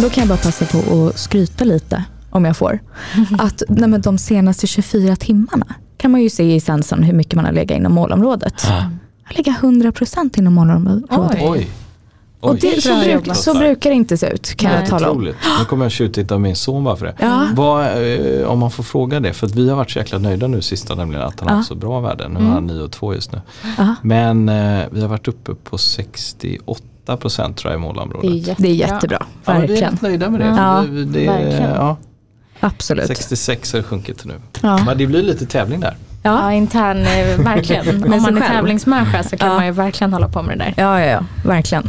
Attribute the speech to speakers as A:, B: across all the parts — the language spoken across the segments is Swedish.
A: Men då kan jag bara passa på att skryta lite, om jag får. Att nej, de senaste 24 timmarna kan man ju se i sensorn hur mycket man har legat inom målområdet. Jag ligger 100% inom målområdet.
B: Oj.
C: Oj.
A: Och det, så, bruk, så brukar det inte se ut kan
B: Nej.
A: jag tala om.
C: Otroligt. Nu kommer jag tjuvtitta min son bara för det.
A: Ja.
C: Vad, eh, om man får fråga det, för att vi har varit så jäkla nöjda nu sista nämligen att han har
A: Ja.
C: haft så bra värden. Nu
A: Mm.
C: har han 9 och 2 just nu.
A: Ja.
C: Men eh, vi har varit uppe på 68 procent tror jag i
B: Det är
C: målområdet.
A: Det är jättebra,
C: Ja, vi är
A: verkligen.
C: rätt nöjda med det.
A: Ja.
C: det, det
B: verkligen.
C: ja,
A: Absolut.
C: 66 har det sjunkit till nu.
A: Ja.
C: Men det blir lite tävling där.
B: Ja,
A: Ja.
B: intern, eh, verkligen. Om man är
A: själv.
B: tävlingsmänniska så kan
A: Ja.
B: man ju verkligen hålla på med det där.
A: Ja, ja, ja, verkligen.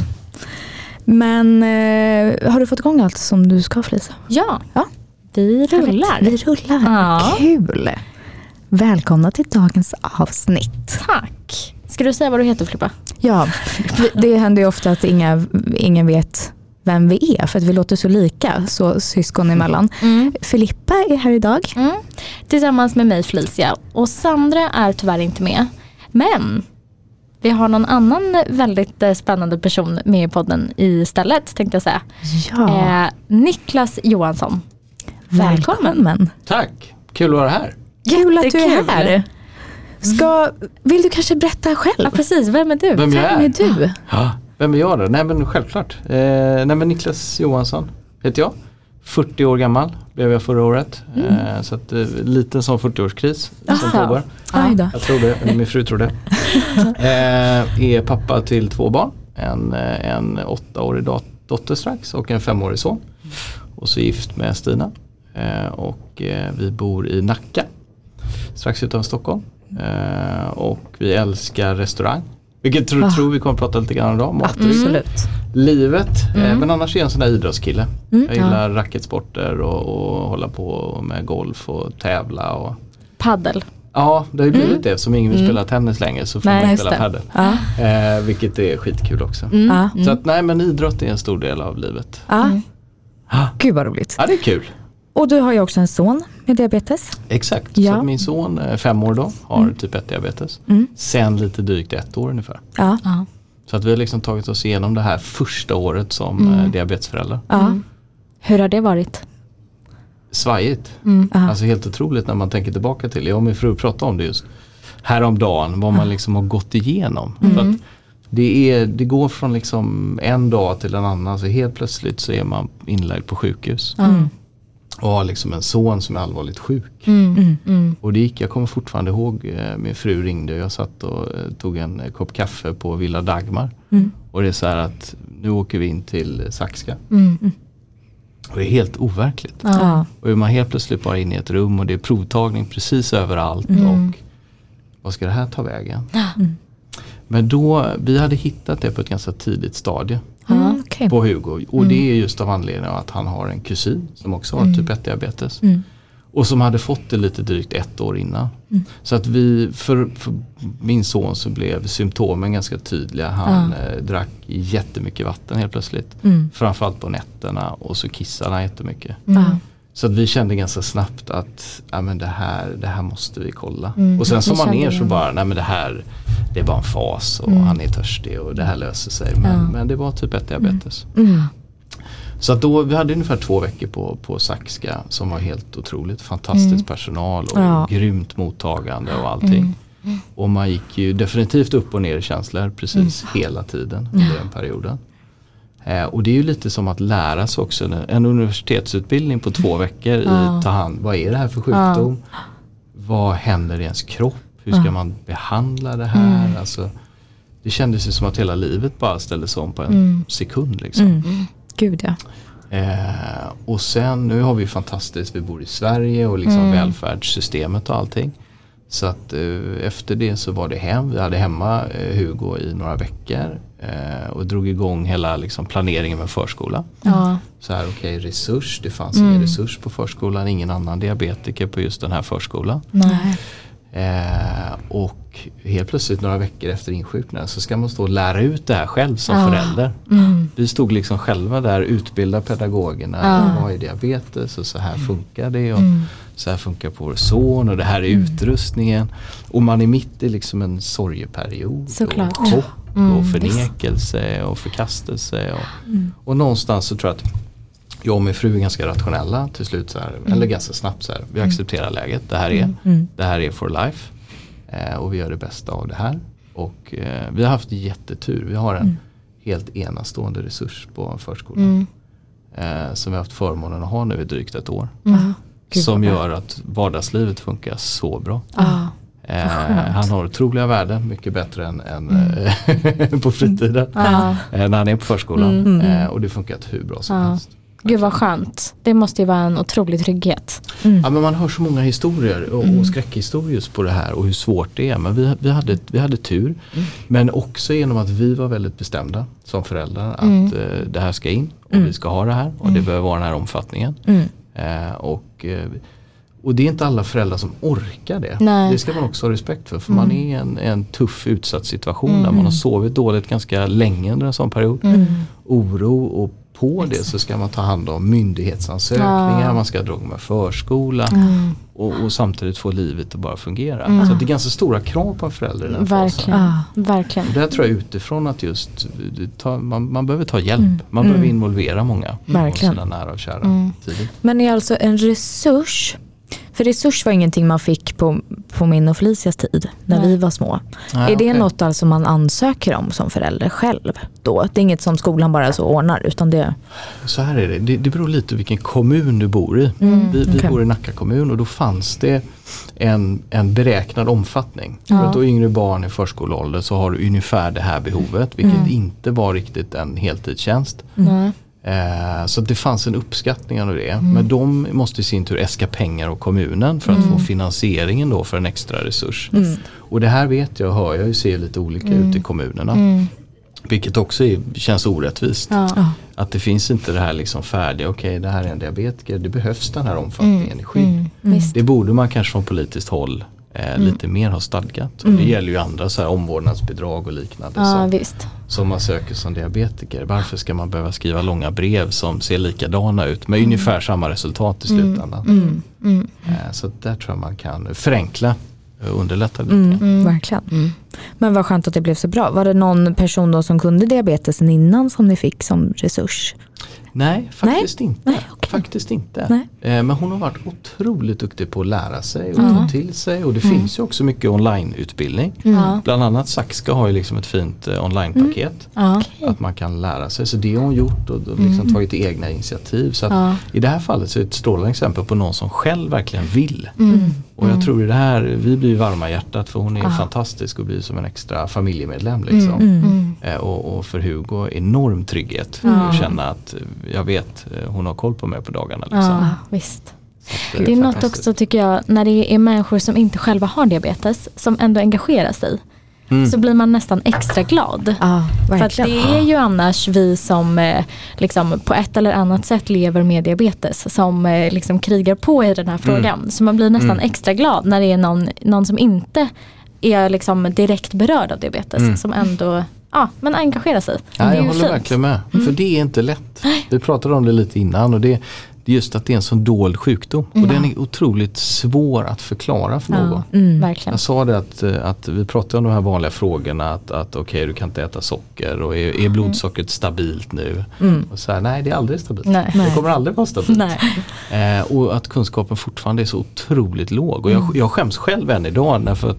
A: Men eh, har du fått igång allt som du ska Felicia?
B: Ja,
A: Ja.
B: vi rullar.
A: Vi rullar.
B: Ja.
A: Kul. Välkomna till dagens avsnitt.
B: Tack. Ska du säga vad du heter Filippa?
A: Ja, det händer ju ofta att inga, ingen vet vem vi är för att vi låter så lika, så syskon emellan.
B: Mm.
A: Filippa är här idag.
B: Mm. Tillsammans med mig Felicia. Och Sandra är tyvärr inte med. Men vi har någon annan väldigt eh, spännande person med i podden istället tänkte jag säga.
A: Ja,
B: Eh, Niklas Johansson. Välkommen.
A: välkommen.
C: Tack, kul att vara här.
A: Kul att du är här. Ska, vill du kanske berätta själv?
B: Ja precis, vem är du?
C: Vem
A: Vem
C: är?
A: är du?
C: Ja, vem är jag då? Nej men självklart. Eh, nej men Niklas Johansson heter jag. 40 år gammal blev jag förra året. Eh, så att, eh, liten sån 40-årskris som pågår. Jag tror det, eller min fru tror det. Eh, är pappa till två barn. En, eh, en åttaårig dot- dotter strax och en femårig son. Och så gift med Stina. Eh, och eh, vi bor i Nacka. Strax utanför Stockholm. Eh, och vi älskar restaurang. Vilket tror,
A: Ah.
C: tror vi kommer att prata lite grann om. Matdryck.
A: Absolut.
C: Livet. Eh, men annars är jag en sån där idrottskille.
A: Mm,
C: jag
A: ja.
C: gillar racketsporter och, och hålla på med golf och tävla. Och,
B: Paddel.
C: Ja, det har ju blivit det. Som ingen vill spela tennis längre så får
B: Nej,
C: man spela padel.
A: Ja.
C: Eh, vilket är skitkul också.
A: Ja.
C: Så att nej men idrott är en stor del av livet.
A: Ja.
C: Ah.
A: Gud vad roligt.
C: Ja det är kul.
A: Och du har ju också en son med diabetes.
C: Exakt.
A: Ja.
C: Så min son, eh, fem år då, har typ 1 diabetes.
A: Mm.
C: Sen lite drygt ett år ungefär.
A: Ja.
B: Ja.
C: Så att vi har liksom tagit oss igenom det här första året som eh, diabetesförälder.
A: Ja.
B: Hur har det varit?
C: Svajigt.
A: Ja.
C: Alltså helt otroligt när man tänker tillbaka till. Jag och min fru pratade om det just häromdagen. Vad man liksom har gått igenom. För att det, är, det går från liksom en dag till en annan. Så helt plötsligt så är man inlagd på sjukhus.
A: Mm.
C: Och har liksom en son som är allvarligt sjuk.
B: Mm. Mm.
C: Och det gick, jag kommer fortfarande ihåg, eh, min fru ringde och jag satt och eh, tog en eh, kopp kaffe på Villa Dagmar.
A: Mm.
C: Och det är så här att nu åker vi in till Saxka.
B: Mm.
C: Och det är helt overkligt.
A: Ja.
C: Och är man helt plötsligt bara inne i ett rum och det är provtagning precis överallt.
B: Mm.
C: Och vad ska det här ta vägen? Men då, vi hade hittat det på ett ganska tidigt stadie
A: Mm, okej.
C: på Hugo. Och det är just av anledning av att han har en kusin som också har typ 1 diabetes.
A: Mm.
C: Och som hade fått det lite drygt ett år innan. Så att vi, för, för min son så blev symptomen ganska tydliga. Han eh, drack jättemycket vatten helt plötsligt.
A: Mm.
C: Framförallt på nätterna och så kissade han jättemycket.
A: Ja.
C: Så att vi kände ganska snabbt att ja, men det, här, det här måste vi kolla.
B: Mm,
C: och sen som man ner så bara, nej men det här det är bara en fas och
B: Mm.
C: han är törstig och det här löser sig. Men,
B: Ja.
C: men det var typ ett diabetes.
A: Mm.
C: Så att då, vi hade ungefär två veckor på, på Saxka som var helt otroligt. Fantastisk personal och
A: Ja.
C: grymt mottagande och allting. Och man gick ju definitivt upp och ner i känslor precis hela tiden under den perioden. Eh, och det är ju lite som att lära sig också. En, universitetsutbildning på två veckor i ta hand, vad är det här för sjukdom? Vad händer i ens kropp? Hur ska man behandla det här? Alltså, det kändes ju som att hela livet bara ställdes om på en sekund. Liksom.
A: Mm. Gud ja.
C: Eh, och sen, nu har vi fantastiskt, vi bor i Sverige och liksom välfärdssystemet och allting. Så att eh, efter det så var det hem, vi hade hemma eh, Hugo i några veckor och drog igång hela liksom, planeringen med förskola.
B: Ja.
C: Så här, okej resurs, det fanns ingen resurs på förskolan, ingen annan diabetiker på just den här förskolan.
B: Nej.
C: Eh, och och helt plötsligt några veckor efter insjuknandet så ska man stå och lära ut det här själv som
B: Ja.
C: förälder.
B: Mm.
C: Vi stod liksom själva där, utbilda pedagogerna.
B: Ja.
C: Vad är diabetes och så här funkar det. Och
B: Mm.
C: Så här funkar på vår son och det här är utrustningen. Och man är mitt i liksom en sorgeperiod.
B: Såklart.
C: Och chock
B: Mm,
C: och förnekelse och förkastelse. Och,
A: Mm.
C: och någonstans så tror jag att jag och min fru är ganska rationella till slut. Så här, Eller ganska snabbt så här. Vi accepterar läget. Det här är,
A: Mm.
C: det här är for life. Eh, och vi gör det bästa av det här. Och eh, vi har haft jättetur. Vi har en helt enastående resurs på förskolan.
B: Mm.
C: Eh, som vi har haft förmånen att ha nu i drygt ett år.
B: Mm.
A: Gud,
C: som gör att vardagslivet funkar så bra.
B: Ja.
C: Eh, han har otroliga värden, mycket bättre än, än eh, på fritiden.
B: Ja.
C: Eh, när han är på förskolan.
A: Mm.
C: Eh, och det funkat hur bra som
B: Ja.
C: helst.
B: Gud vad skönt. Det måste ju vara en otrolig trygghet.
A: Mm.
C: Ja, men man hör så många historier och, och skräckhistorier just på det här och hur svårt det är. Men vi, vi, hade, vi hade tur. Men också genom att vi var väldigt bestämda som föräldrar att
B: Mm.
C: eh, det här ska in och
A: Mm.
C: vi ska ha det här och det behöver vara den här omfattningen.
A: Mm.
C: Eh, och, eh, och det är inte alla föräldrar som orkar det.
B: Nej.
C: Det ska man också ha respekt för. För man är i en, en tuff utsatt situation där man har sovit dåligt ganska länge under en sån period.
B: Mm.
C: Oro och på det så ska man ta hand om myndighetsansökningar,
B: Ja.
C: man ska dra med förskola
B: Mm.
C: och, och samtidigt få livet att bara fungera. Så att det är ganska stora krav på en förälder i den.
B: Verkligen.
A: Ah.
B: Verkligen.
C: Och där tror jag utifrån att just tar, man, man behöver ta hjälp. Man behöver involvera många av
A: Verkligen.
C: sina nära och kära
B: Mm.
A: Men är alltså en resurs, för resurs var ingenting man fick på, på min och Felicias tid när
B: Nej.
A: vi var små.
C: Nej,
A: är det
C: okej.
A: något alltså man ansöker om som förälder själv då? Det är inget som skolan bara så ordnar utan det...
C: Så här är det, det, det beror lite på vilken kommun du bor i.
A: Mm,
C: vi vi
A: okej.
C: bor i Nacka kommun och då fanns det en, en beräknad omfattning.
B: Ja.
C: För att då yngre barn i förskoleålder så har du ungefär det här behovet vilket
A: Mm.
C: inte var riktigt en heltidstjänst.
B: Nej.
C: Eh, så det fanns en uppskattning av det.
A: Mm.
C: Men de måste i sin tur äska pengar av kommunen för att
A: Mm.
C: få finansieringen då för en extra resurs. Och det här vet jag hör jag ju ser lite olika ut i kommunerna.
B: Mm.
C: Vilket också är, känns orättvist.
B: Ja.
C: Att det finns inte det här liksom färdiga, okej det här är en diabetiker, det behövs den här omfattningen i skydd.
B: Mm.
C: Det borde man kanske från politiskt håll eh, lite mer ha stadgat. Och det gäller ju andra så här omvårdnadsbidrag och liknande
B: Ja
C: som,
B: visst.
C: som man söker som diabetiker. Varför ska man behöva skriva långa brev som ser likadana ut med ungefär samma resultat i slutändan.
B: Mm. Mm.
C: Eh, så där tror jag man kan förenkla och underlätta lite.
A: Mm,
B: Mm.
A: Verkligen. Men vad skönt att det blev så bra. Var det någon person då som kunde diabetesen innan som ni fick som resurs?
C: Nej, faktiskt inte.
A: Nej, okej.
C: Faktiskt inte.
A: Nej.
C: Eh, men hon har varit otroligt duktig på att lära sig och
B: Ja.
C: ta till sig. Och det finns ju också mycket onlineutbildning.
B: Ja.
C: Bland annat Saxka har ju liksom ett fint eh, onlinepaket.
B: Ja.
C: Att man kan lära sig. Så det har hon gjort och, och liksom tagit egna initiativ. Så. I det här fallet så är det ett strålande exempel på någon som själv verkligen vill.
B: Mm.
C: Och jag tror det här, vi blir varma i hjärtat för hon är fantastisk och blir som en extra familjemedlem. Liksom.
B: Mm.
C: Eh, Och, och för Hugo enorm trygghet.
B: Ja.
C: Att känna att eh, jag vet, eh, hon har koll på mig på dagarna. Liksom.
B: Ja, visst.
C: Att,
B: Det är något också tycker jag, när det är människor som inte själva har diabetes, som ändå engagerar sig.
C: Mm.
B: Så blir man nästan extra glad.
A: Ja,
B: För det är ju annars vi som eh, liksom, på ett eller annat sätt lever med diabetes som eh, liksom, krigar på i den här frågan. Så man blir nästan
C: Mm.
B: extra glad när det är någon, någon som inte är liksom, direkt berörd av diabetes.
C: Mm.
B: Som ändå ja, men engagerar sig.
C: Ja, jag håller
B: fint.
C: verkligen med. För det är inte lätt. Vi pratade om det lite innan och det, det är just att det är en sån dold sjukdom. Och den är otroligt svår att förklara för någon.
B: Ja,
A: Mm.
B: verkligen.
C: Jag sa det att, eh, att vi pratade om de här vanliga frågorna att, att okej du kan inte äta socker och är, är blodsockret stabilt nu?
A: Mm.
C: Och så här, nej det är aldrig stabilt.
B: Nej.
C: Det kommer aldrig vara stabilt.
B: Nej.
C: Eh, och att kunskapen fortfarande är så otroligt låg. Och jag,
B: Mm.
C: jag skäms själv än idag när, för att,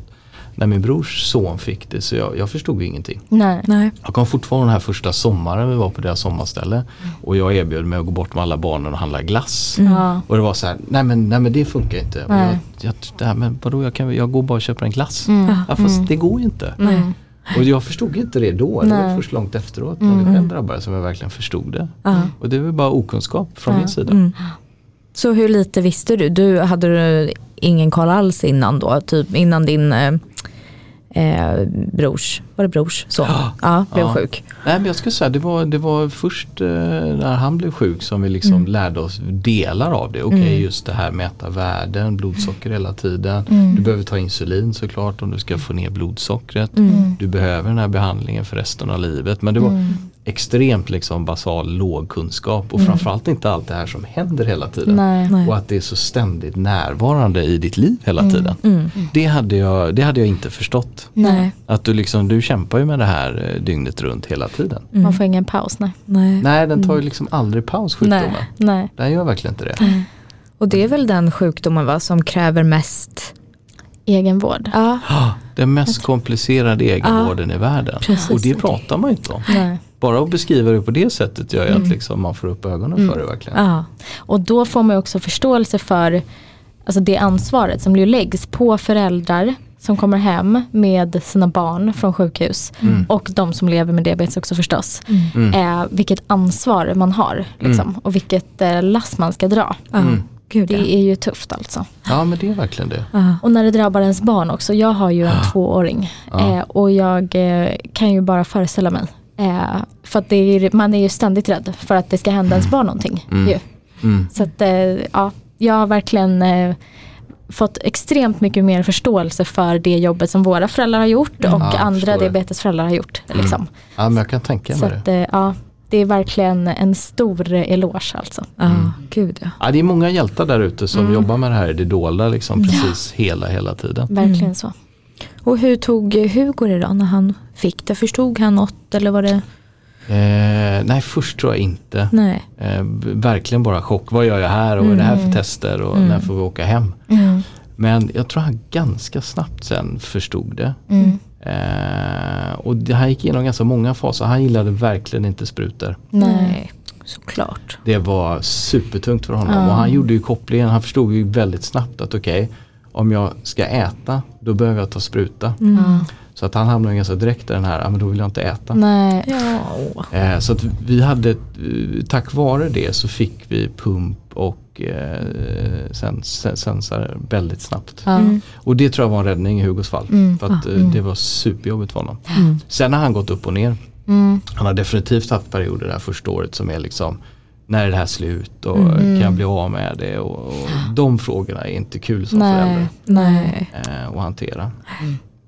C: när min brors son fick det så jag, jag förstod ju ingenting.
B: Nej.
A: Nej.
C: Jag kom fortfarande den här första sommaren vi var på deras sommarställe och jag erbjöd mig att gå bort med alla barnen och handla glass.
B: Ja.
C: Och det var så här, nej men, nej men det funkar inte. Och
B: Nej.
C: jag, jag, det här, men vadå, jag, kan, jag går bara och köper en glass.
B: Mm.
C: Ja, fast det går ju inte.
B: Mm.
C: Och jag förstod inte det då. Det var först långt efteråt när vi själv drabbades som jag verkligen förstod det.
A: Ja.
C: Och det var bara okunskap från min sida.
A: Mm. Så hur lite visste du? Du hade du ingen koll alls innan då? Typ innan din eh, eh, brors, var det brors son?
C: Ja.
A: Ja, blev
C: Ja.
A: sjuk.
C: Nej men jag skulle säga det var, det var först eh, när han blev sjuk som vi liksom
A: Mm.
C: lärde oss delar av det. Okej
A: Mm.
C: just det här mäta värden, blodsocker hela tiden.
B: Mm.
C: Du behöver ta insulin såklart om du ska få ner blodsockret.
A: Mm.
C: Du behöver den här behandlingen för resten av livet. Men det var
B: Mm.
C: Extremt liksom basal låg kunskap och
B: Mm.
C: framförallt inte allt det här som händer hela tiden.
B: Nej.
A: Nej.
C: Och att det är så ständigt närvarande i ditt liv hela
B: Mm.
C: tiden.
A: Mm.
C: Det, hade jag, det hade jag inte förstått.
A: Nej.
C: Att du, liksom, du kämpar ju med det här eh, dygnet runt hela tiden.
A: Mm.
B: Man får ingen paus. Nej.
A: Nej.
C: Nej den tar ju liksom aldrig paus sjukdomen.
B: Nej. Nej.
C: Den gör verkligen inte det.
A: Och det är väl den sjukdomen va, som kräver mest
B: Egenvård.
A: Ja,
C: Den mest komplicerade egenvården i världen.
A: Precis.
C: Och det pratar man ju inte om.
B: Nej.
C: Bara att beskriva det på det sättet gör ju
A: Mm.
C: att liksom man får upp ögonen för det verkligen.
A: ja.
B: Och då får man ju också förståelse för alltså det ansvaret som läggs på föräldrar som kommer hem med sina barn från sjukhus
C: Mm.
B: och de som lever med diabetes också förstås.
C: Mm.
B: Eh, vilket ansvar man har liksom, och vilket eh, lass man ska dra.
A: ja.
C: Mm.
A: Gud ja.
B: Det är ju tufft alltså.
C: Ja men det är verkligen det.
A: ja.
B: Och när det drabbar ens barn också. Jag har ju en tvååring
C: Ja.
B: eh, och jag eh, kan ju bara föreställa mig. Eh, för att det är, man är ju ständigt rädd för att det ska hända ens barn någonting.
C: Mm.
B: Ju.
C: Mm.
B: Så att, eh, ja, jag har verkligen eh, fått extremt mycket mer förståelse för det jobbet som våra föräldrar har gjort och
C: Ja,
B: andra diabetesföräldrar har gjort. Liksom.
C: Ja men jag kan tänka
B: Så
C: mig
B: att,
C: det.
B: eh, ja, det är verkligen en stor eloge alltså.
A: ja. Gud ja.
C: Ja, det är många hjältar där ute som
B: Mm.
C: jobbar med det här i det dolda liksom precis hela hela tiden.
B: Verkligen
A: Mm.
B: så.
A: Och hur tog Hugo det då när han fick det? Förstod han något eller var det?
C: Eh, nej först tror jag inte.
A: Nej.
C: Eh, verkligen bara chock. Vad gör jag här och vad är det här för
B: Mm.
C: tester och
A: Mm.
C: när får vi åka hem?
B: Mm.
C: Men jag tror han ganska snabbt sen förstod det.
B: Mm.
C: Eh, och det, han gick igenom ganska många faser. Han gillade verkligen inte sprutor.
B: Nej.
A: Såklart.
C: Det var supertungt för honom och han gjorde ju kopplingen. Han förstod ju väldigt snabbt att okej, om jag ska äta då behöver jag ta spruta.
A: Mm.
C: Så att han hamnade ganska direkt i den här, ja men då vill jag inte äta.
B: Nej.
A: Ja.
C: Eh, så att vi hade, eh, tack vare det så fick vi pump och eh, sen, sen, sensor väldigt snabbt.
A: Mm.
C: Och det tror jag var en räddning i Hugos fall.
B: Mm.
C: För att
B: Mm.
C: det var superjobbigt för honom.
A: Mm.
C: Sen har han gått upp och ner.
B: Mm.
C: Han har definitivt haft perioder det här första året som är liksom när är det här slut och
A: Mm.
C: kan jag bli av med det och, och de frågorna är inte kul som
B: Nej.
C: förälder
A: Nej,
C: eh, att hantera.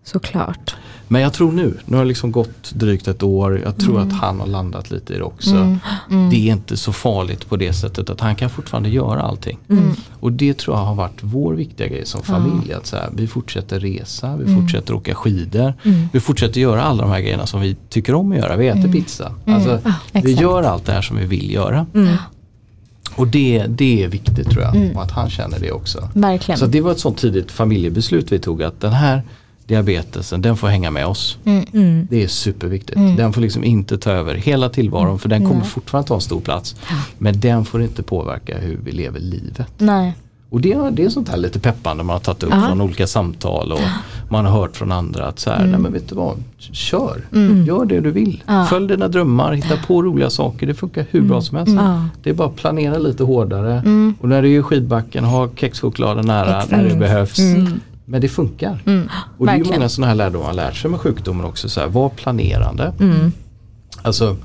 A: såklart.
C: Men jag tror nu, nu har det liksom gått drygt ett år, jag tror att han har landat lite i det också.
B: Mm. Mm.
C: Det är inte så farligt på det sättet att han kan fortfarande göra allting.
A: Mm.
C: Och det tror jag har varit vår viktiga grej som familj. Att så här, vi fortsätter resa, vi fortsätter åka skidor.
A: Mm.
C: Vi fortsätter göra alla de här grejerna som vi tycker om att göra. Vi äter pizza. Alltså, vi
B: exakt.
C: gör allt det här som vi vill göra.
A: Mm.
C: Och det, det är viktigt tror jag.
B: Mm.
C: Och att han känner det också.
B: Verkligen.
C: Så det var ett sånt tidigt familjebeslut vi tog att den här diabetesen den får hänga med oss.
B: Mm.
A: Mm.
C: Det är superviktigt.
B: Mm.
C: Den får liksom inte ta över hela tillvaron för den kommer
B: Nej.
C: fortfarande ta en stor plats. Men den får inte påverka hur vi lever livet.
B: Nej.
C: Och det, det är sånt här lite peppande man har tagit upp
A: Ja.
C: från olika samtal och man har hört från andra att så här, nej men vet du vad, kör,
B: Mm.
C: gör det du vill.
B: Ja.
C: Följ dina drömmar, hitta på roliga saker, det funkar hur bra som helst.
A: Ja.
C: Det är bara att planera lite hårdare
B: Mm.
C: och när du är i skidbacken, ha kexchokladen nära när det
A: Exakt.
C: behövs.
A: Mm.
C: Men det funkar.
B: Mm.
C: Och det är ju många sådana här lärdomar man lärt sig med sjukdomen också. Så här, var planerande.
A: Mm.
C: Alltså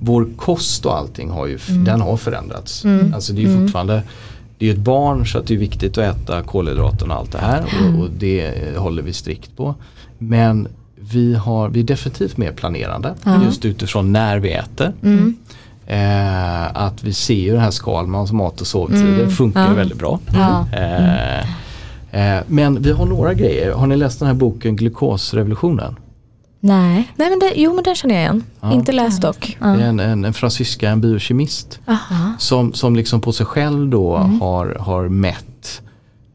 C: vår kost och allting har ju, den har förändrats.
B: Mm.
C: Alltså det är ju fortfarande det är ett barn så att det är viktigt att äta kolhydraten och allt det här och, och det håller vi strikt på. Men vi, har, vi är definitivt mer planerande
B: Ja.
C: just utifrån när vi äter.
B: Mm.
C: Eh, att vi ser ju den här Skalmans mat och sovtider
B: Mm.
C: funkar
A: Ja.
C: väldigt bra.
B: Ja.
C: Eh, eh, men vi har några grejer. Har ni läst den här boken Glukosrevolutionen?
B: Nej.
A: Nej men det, jo men den känner jag igen.
C: Ja.
A: Inte läst dock.
B: Ja.
C: Det är en, en, en fransyska, en biokemist.
A: Aha.
C: Som, som liksom på sig själv då
B: Mm.
C: har, har mätt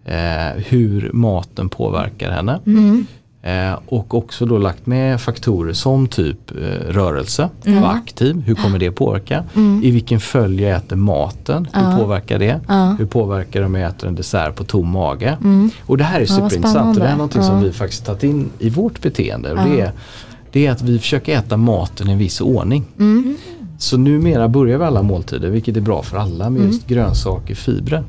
C: eh, hur maten påverkar henne.
B: Mm.
C: Eh, och också då lagt med faktorer som typ eh, rörelse,
B: Mm.
C: vara aktiv, hur kommer det påverka?
B: Mm.
C: I vilken följd jag äter maten, hur
B: Ja.
C: påverkar det?
B: Ja.
C: Hur påverkar det om jag äter en dessert på tom mage?
B: Mm.
C: Och det här är superintressant och det är någonting som
B: Ja.
C: vi faktiskt tagit in i vårt beteende. Och det, är, det är att vi försöker äta maten i en viss ordning.
B: Mm.
C: Så numera börjar vi alla måltider, vilket är bra för alla, med
B: Mm.
C: just grönsaker, fibrer.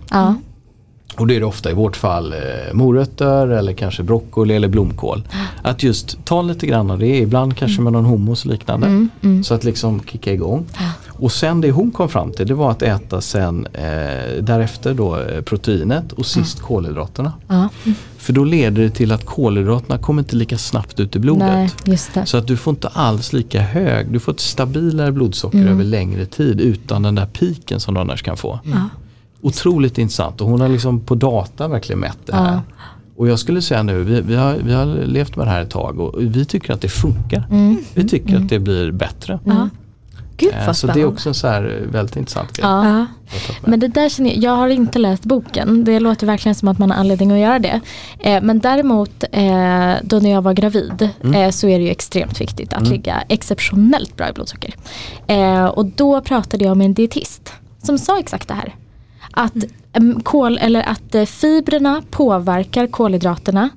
C: Och det är det ofta i vårt fall eh, morötter eller kanske broccoli eller blomkål. Att just ta lite grann av det, ibland kanske med någon hummus liknande.
B: Mm, mm.
C: Så att liksom kicka igång. Och sen det hon kom fram till det var att äta sen eh, därefter då eh, proteinet och sist kolhydraterna.
B: Ja.
C: För då leder det till att kolhydraterna kommer inte lika snabbt ut i blodet.
B: Nej, just det.
C: Så att du får inte alls lika hög, du får ett stabilare blodsocker
B: Mm.
C: över längre tid utan den där piken som du annars kan få. Otroligt intressant och hon har liksom på data verkligen mätt det här.
B: Ja.
C: Och jag skulle säga nu, vi, vi, har, vi har levt med det här ett tag och vi tycker att det funkar.
B: Mm.
C: Vi tycker att det blir bättre.
A: Ja. Gud
C: Eh, Så det är också en så här eh, väldigt intressant grej.
B: Ja. Men det där känner jag, jag har inte läst boken. Det låter verkligen som att man har anledning att göra det. Eh, men däremot eh, då när jag var gravid eh, så är det ju extremt viktigt att ligga exceptionellt bra i blodsocker. Och då pratade jag med en dietist som sa exakt det här. Att, kol, eller att eh, fibrerna påverkar kolhydraterna.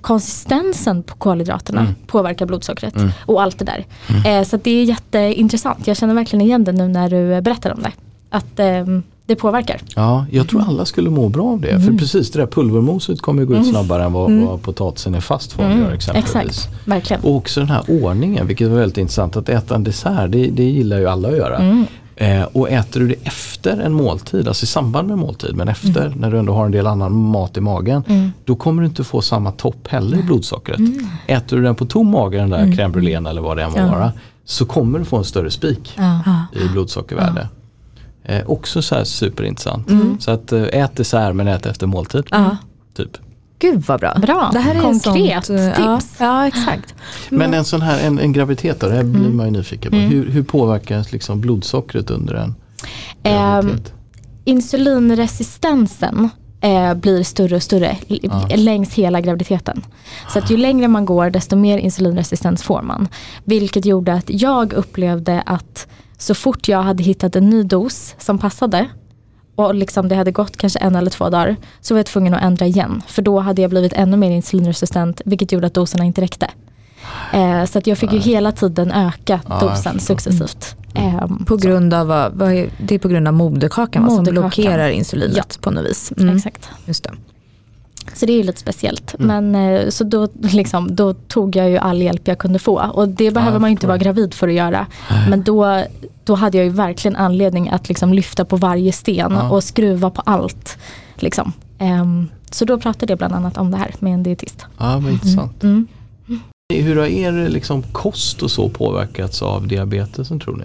B: Konsistensen på kolhydraterna påverkar blodsockret och allt det där. Eh, så det är jätteintressant. Jag känner verkligen igen det nu när du berättar om det. Att ehm, det påverkar.
C: Ja, jag tror alla skulle må bra av det.
B: Mm.
C: För precis det där pulvermoset kommer ju gå ut snabbare än vad, vad potatisen i fast form gör exempelvis.
B: Mm. Exakt, verkligen.
C: Och också den här ordningen, vilket var väldigt intressant. Att äta en dessert, det, det gillar ju alla att göra.
B: Mm.
C: Eh, och äter du det efter en måltid, alltså i samband med måltid, men efter
B: Mm.
C: när du ändå har en del annan mat i magen. Då kommer du inte få samma topp heller i blodsockret.
B: Mm.
C: Äter du den på tom mage, den där crème brûlée eller vad det än må
A: Ja.
C: vara. Så kommer du få en större spik
B: Ja.
C: I blodsockervärde. Eh, också så här superintressant.
B: Mm.
C: Så att eh, ät dessert men ät efter måltid. Typ.
A: Gud vad bra.
B: Bra.
A: Det här är
B: Konkret
A: sånt, eh, ja,
B: tips.
A: Ja, exakt.
C: Men en sån här en, en graviditet då, det här blir
B: Mm.
C: man ju nyfiken på. Hur, hur påverkas liksom blodsockret under en
B: Ehm,
C: graviditet?
B: insulinresistensen eh, blir större och större
C: Ja.
B: längs hela graviditeten. Så att ju längre man går desto mer insulinresistens får man. Vilket gjorde att jag upplevde att så fort jag hade hittat en ny dos som passade och liksom det hade gått kanske en eller två dagar så var jag tvungen att ändra igen. För då hade jag blivit ännu mer insulinresistent vilket gjorde att doserna inte räckte. Eh, så att jag fick ju hela tiden öka dosen successivt. Ehm,
A: På grund av, vad, vad är, det är på grund av moderkakan, va, som
B: Moderkakan.
A: blockerar insulinet
B: Ja.
A: på något vis. Mm.
B: Exakt.
A: Just det.
B: Så det är ju lite speciellt. Men eh, så då, liksom, då tog jag ju all hjälp jag kunde få. Och det behöver
C: jag
B: man ju inte vara gravid för att göra. Men då, då hade jag ju verkligen anledning att liksom lyfta på varje sten
C: Ja.
B: och skruva på allt. Liksom. Ehm, så då pratade jag bland annat om det här med en dietist.
C: Ja, vad intressant.
B: Mm.
C: Hur har er liksom, kost och så påverkats av diabetesen tror ni?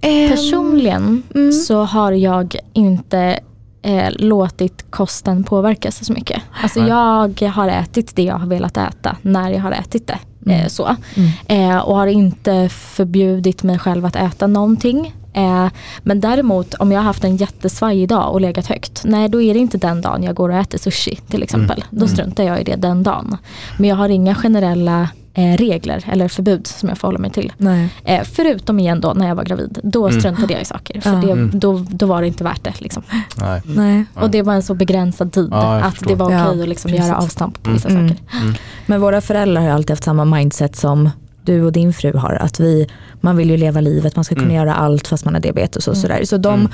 A: Ehm,
B: Personligen
A: mm.
B: så har jag inte eh, låtit kosten påverkas så mycket. Alltså jag har ätit det jag har velat äta när jag har ätit det. Eh, så.
A: Mm.
B: Eh, och har inte förbjudit mig själv att äta någonting. Eh, men däremot om jag har haft en jättesvajig dag och legat högt. Nej då är det inte den dagen jag går och äter sushi till exempel. Då struntar jag i det den dagen. Men jag har inga generella regler eller förbud som jag får hålla mig till.
A: Nej.
B: Eh, förutom igen då när jag var gravid. Då struntade jag i saker. För det,
C: Mm.
B: då, då var det inte värt det. Liksom.
C: Nej.
A: Nej.
B: Och det var en så begränsad tid
C: Ja,
B: att
C: förstår.
B: det var okej
A: Ja,
B: att liksom göra avstamp på vissa
A: Mm.
B: saker.
A: Men våra föräldrar har alltid haft samma mindset som du och din fru har. Att vi, man vill ju leva livet, man ska kunna
C: Mm.
A: göra allt fast man har diabetes och
B: Mm.
A: sådär. Så de,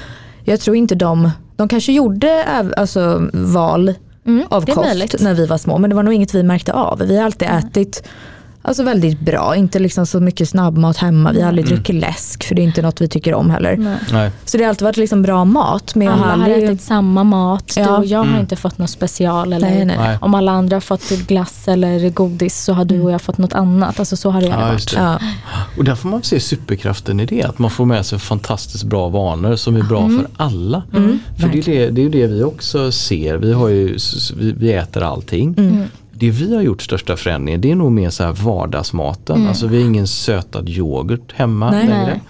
A: jag tror inte de, de kanske gjorde alltså, val
B: Mm,
A: av kost
B: möjligt.
A: när vi var små. Men det var nog inget vi märkte av. Vi har alltid ätit alltså, väldigt bra, inte liksom så mycket snabbmat hemma. Vi har aldrig
C: Mm.
A: druckit läsk för det är inte något vi tycker om heller.
B: Nej.
C: Nej.
A: Så det har alltid varit liksom bra mat. Men jag har
B: Alla har
A: aldrig...
B: ätit samma mat. Du
A: Ja.
B: och jag har
C: Mm.
B: inte fått något special. Eller
A: Nej, nej.
C: Nej.
B: Om alla andra har fått glass eller godis så har du och jag fått något annat. Alltså så har det
C: Ja,
B: varit.
C: det.
A: Ja.
C: Och där får man se superkraften i det. Att man får med sig fantastiskt bra vanor som är bra för alla.
A: Mm.
C: För det är, det, det är det vi också ser. Vi, har ju, vi, vi äter allting.
A: Mm.
C: Det vi har gjort största förändringen det är nog mer så här vardagsmaten. Alltså vi har ingen sötad yoghurt hemma
A: Nej.
C: längre.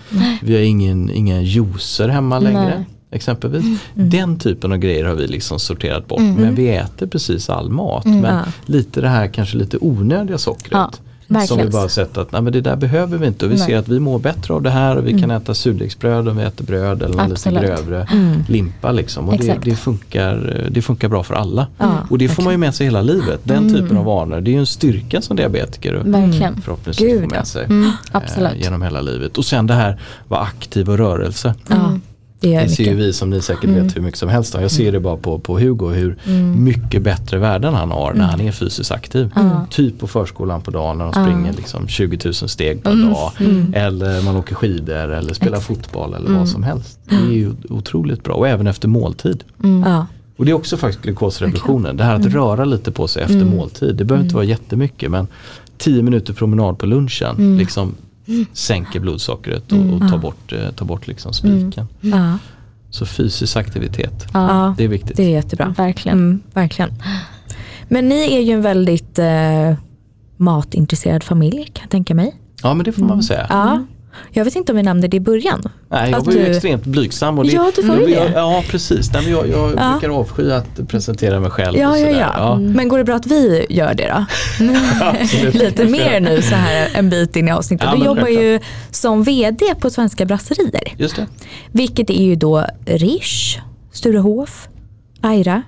C: Vi har ingen, inga juicer hemma längre.
B: Nej.
C: Exempelvis.
A: Mm.
C: Den typen av grejer har vi liksom sorterat bort. Men vi äter precis all mat.
B: Mm.
C: Men
A: Ja.
C: lite det här kanske lite onödiga sockret.
B: Ja,
C: Som vi
B: verkligen.
C: bara sett att nej, men det där behöver vi inte och vi
B: Nej.
C: ser att vi mår bättre av det här och vi kan äta surdegsbröd om vi äter bröd eller någon lite grövre
A: Mm.
C: limpa. Liksom. Och det, det, funkar, det funkar bra för alla.
A: Ja,
C: och det får man ju med sig hela livet. Den typen av vanor. Det är ju en styrka som diabetiker
B: Verkligen.
C: förhoppningsvis
A: Gud,
C: får med sig
B: Mm,
C: eh, genom hela livet. Och sen det här vara aktiv och rörelse.
B: Mm.
A: Det
C: Det ser ju vi som ni säkert
B: Mm.
C: vet hur mycket som helst. Jag ser det bara på, på Hugo hur mycket bättre värden han har när han är fysiskt aktiv. Typ på förskolan på dagen när de springer liksom 20 000 steg per
B: Mm.
C: dag. Eller man åker skidor eller spelar fotboll eller vad som helst. Det är ju otroligt bra och även efter måltid. Och det är också faktiskt glukosrevolutionen. Det här att röra lite på sig efter måltid. Det behöver inte vara jättemycket men 10 minuter promenad på lunchen liksom sänker blodsockret och, och tar bort, eh, tar bort liksom spiken.
A: Ja.
C: Så fysisk aktivitet,
A: Ja.
C: det är viktigt.
A: Det är jättebra.
B: Verkligen.
A: Mm, verkligen. Men ni är ju en väldigt eh, matintresserad familj kan jag tänka mig.
C: Ja men det får man väl säga.
A: Ja. Jag vet inte om vi nämnde det i början.
C: Nej, jag var ju
A: du-
C: extremt blygsam. Och det,
A: Ja, du var ju det.
C: Ja precis, Nej, jag, jag
A: Ja.
C: brukar avsky att presentera mig själv.
A: Ja, ja,
C: sådär.
A: ja. Men går det bra att vi gör det då? Lite mer nu så här en bit in i avsnittet.
C: Ja,
A: du jobbar
C: självklart.
A: ju som vd på Svenska Brasserier.
C: Just det.
A: Vilket är ju då Rish, Sturehof, Aira.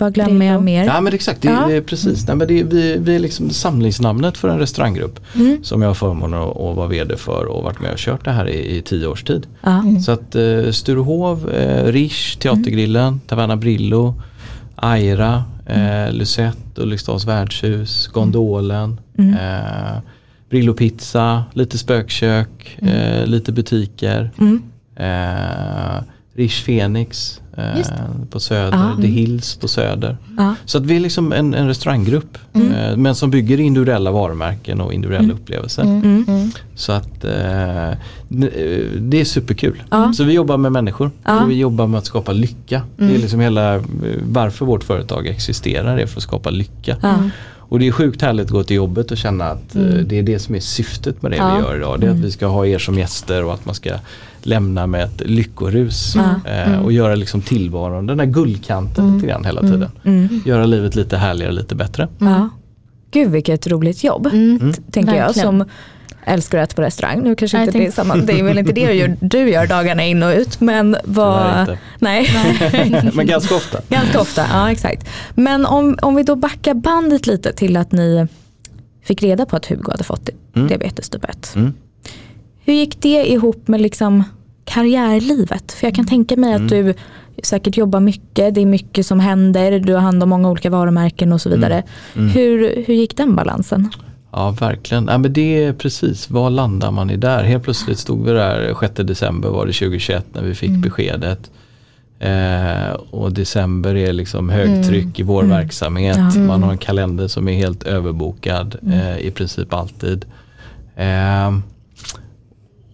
A: Vad glömmer jag mer?
C: Ja men exakt, det,
A: Ja.
C: det är precis. Nej, men det, är- vi, vi är liksom samlingsnamnet för en restauranggrupp
A: Mm.
C: som jag har förmånen att, att vara vd för och varit med och kört det här i, i tio års tid.
A: Ja.
C: Så att eh, Sturehov, eh, Rish, Teatergrillen,
A: Mm.
C: Taverna Brillo, Aira, eh, Lucette, Ulriksdals värdshus, Gondolen,
A: Mm.
C: eh, Brillo Pizza, lite spökkök, eh, lite butiker.
A: Mm.
C: Eh, Rish Phoenix eh, på Söder,
A: Ja.
C: The Hills på Söder.
A: Ja.
C: Så att vi är liksom en, en restauranggrupp
A: Mm.
C: eh, men som bygger individuella varumärken och individuella upplevelser.
A: Mm.
B: Mm.
C: Så att eh, det är superkul.
A: Ja.
C: Så vi jobbar med människor och vi jobbar med att skapa lycka. Det är liksom hela eh, varför vårt företag existerar är för att skapa lycka. Och det är sjukt härligt att gå till jobbet och känna att eh, det är det som är syftet med det
B: Ja.
C: vi gör idag. Det är att vi ska ha er som gäster och att man ska lämna med ett lyckorus. Eh, och göra liksom tillvaron, den där guldkanten lite grann hela tiden.
A: Mm.
C: Göra livet lite härligare, lite bättre.
A: Ja. Gud vilket roligt jobb.
B: Mm.
A: Tänker jag som älskar att äta på restaurang. Nu kanske
B: Nej,
A: inte det är samma, det är väl inte det du gör, du gör dagarna in och ut. Men vad,
C: inte.
A: nej.
C: Men ganska ofta.
A: Ganska ofta, ja exakt. Men om, om vi då backar bandet lite till att ni fick reda på att Hugo hade fått
C: Mm.
A: diabetes typ 1.
C: Mm.
A: Hur gick det ihop med liksom karriärlivet? För jag kan tänka mig
C: Mm.
A: att du säkert jobbar mycket, det är mycket som händer, du har hand om många olika varumärken och så vidare.
C: Mm.
A: Hur, hur gick den balansen?
C: Ja verkligen. Ja, men det är precis, var landar man i där? Helt plötsligt stod vi där 6 december var det 2021 när vi fick beskedet. Eh, och december är liksom högtryck i vår verksamhet.
A: Ja.
C: Man har en kalender som är helt överbokad eh, i princip alltid. Eh,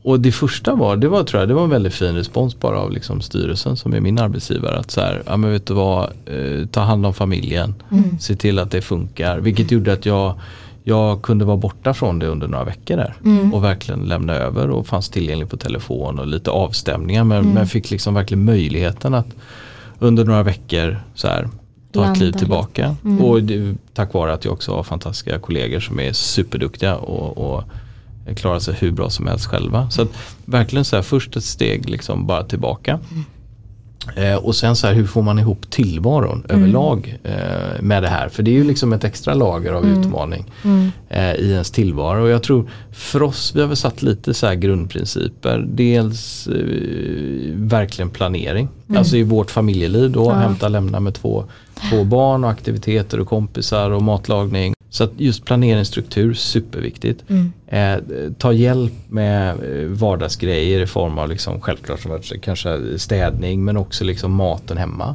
C: och det första var, det var tror jag, det var en väldigt fin respons bara av liksom styrelsen som är min arbetsgivare. Att så här, ja men vet du vad, eh, ta hand om familjen, se till att det funkar. Vilket gjorde att jag, jag kunde vara borta från det under några veckor där. Och verkligen lämna över och fanns tillgänglig på telefon och lite avstämningar. Men, men fick liksom verkligen möjligheten att under några veckor så här, ta ett
B: Landa
C: kliv
B: lite.
C: tillbaka. Och det, tack vare att jag också har fantastiska kollegor som är superduktiga och, och klarar sig hur bra som helst själva. Så att verkligen så här, först ett steg liksom bara tillbaka. Eh, och sen så här, hur får man ihop tillvaron överlag eh, med det här? För det är ju liksom ett extra lager av utmaning eh, i ens tillvaro. Och jag tror för oss, vi har väl satt lite så grundprinciper. Dels eh, verkligen planering. Alltså i vårt familjeliv då, hämta lämna med två, två barn och aktiviteter och kompisar och matlagning. Så att just planeringsstruktur, superviktigt. Eh, ta hjälp med eh, vardagsgrejer i form av liksom, självklart som kanske städning men också liksom maten hemma.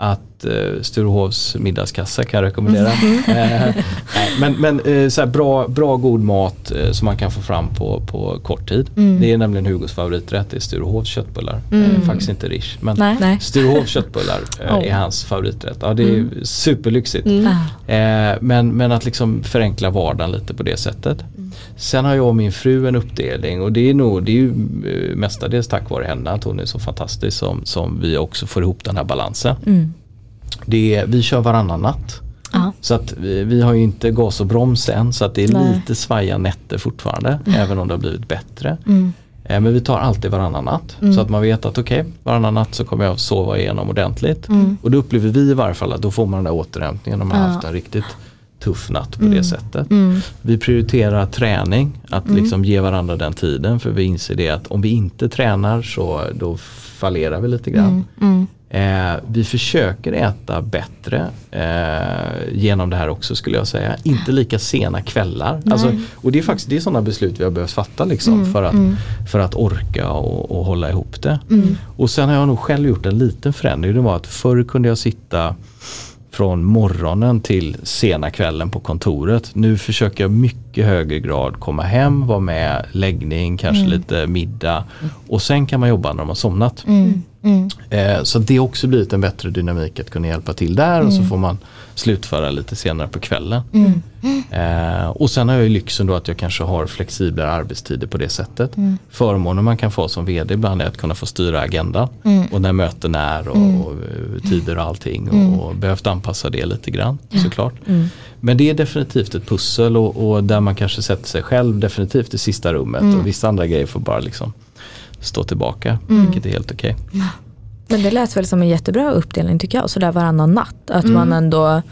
C: Att eh, Sturehovs middagskassa kan jag rekommendera. Eh, nej, men men eh, så bra, bra god mat eh, som man kan få fram på, på kort tid. Det är nämligen Hugos favoriträtt, det är Sturehovs köttbullar. Eh, faktiskt inte Rish. Men
B: Nej.
C: Sturehovs köttbullar eh,
B: Oh.
C: är hans favoriträtt. Ja, det är superlyxigt.
A: Ah.
C: Eh, men, men att liksom förenkla vardagen lite på det sättet. Sen har jag och min fru en uppdelning och det är nog, det är ju eh, mestadels tack vare henne att hon är så fantastisk som, som vi också får ihop den här balansen.
A: Mm.
C: Det är, vi kör varannan natt.
B: Ja.
C: Så att vi, vi har ju inte gas och broms än så att det är
B: Nej.
C: lite svaja nätter fortfarande även om det har blivit bättre.
B: Mm.
C: Eh, Men vi tar alltid varannan natt. Så att man vet att okej, varannan natt så kommer jag att sova igenom ordentligt. Och då upplever vi i varje fall att då får man den där återhämtningen om man har
B: Ja.
C: haft en riktigt tuff natt på det sättet. Vi prioriterar träning, att liksom ge varandra den tiden för vi inser det att om vi inte tränar så då fallerar vi lite grann. Eh, vi försöker äta bättre eh, genom det här också skulle jag säga. Inte lika sena kvällar. Alltså, och det är faktiskt det är sådana beslut vi har behövt fatta liksom, för, att, för att orka och, och hålla ihop det. Och sen har jag nog själv gjort en liten förändring. Det var att förr kunde jag sitta från morgonen till sena kvällen på kontoret. Nu försöker jag mycket högre grad komma hem, vara med, läggning, kanske lite middag. Och sen kan man jobba när de har somnat. Eh, så det har också blivit en bättre dynamik att kunna hjälpa till där. Och så får man slutföra lite senare på kvällen. Eh, och sen har jag ju lyxen då att jag kanske har flexiblare arbetstider på det sättet. Förmånen man kan få som vd ibland är att kunna få styra agendan. Och när möten är och, och eh, tider och allting. Och, och behövt anpassa det lite grann såklart. Men det är definitivt ett pussel och, och där man kanske sätter sig själv definitivt i sista rummet. Och vissa andra grejer får bara liksom stå tillbaka, vilket är helt okej.
A: Men det lät väl som en jättebra uppdelning tycker jag, sådär varannan natt. Att man ändå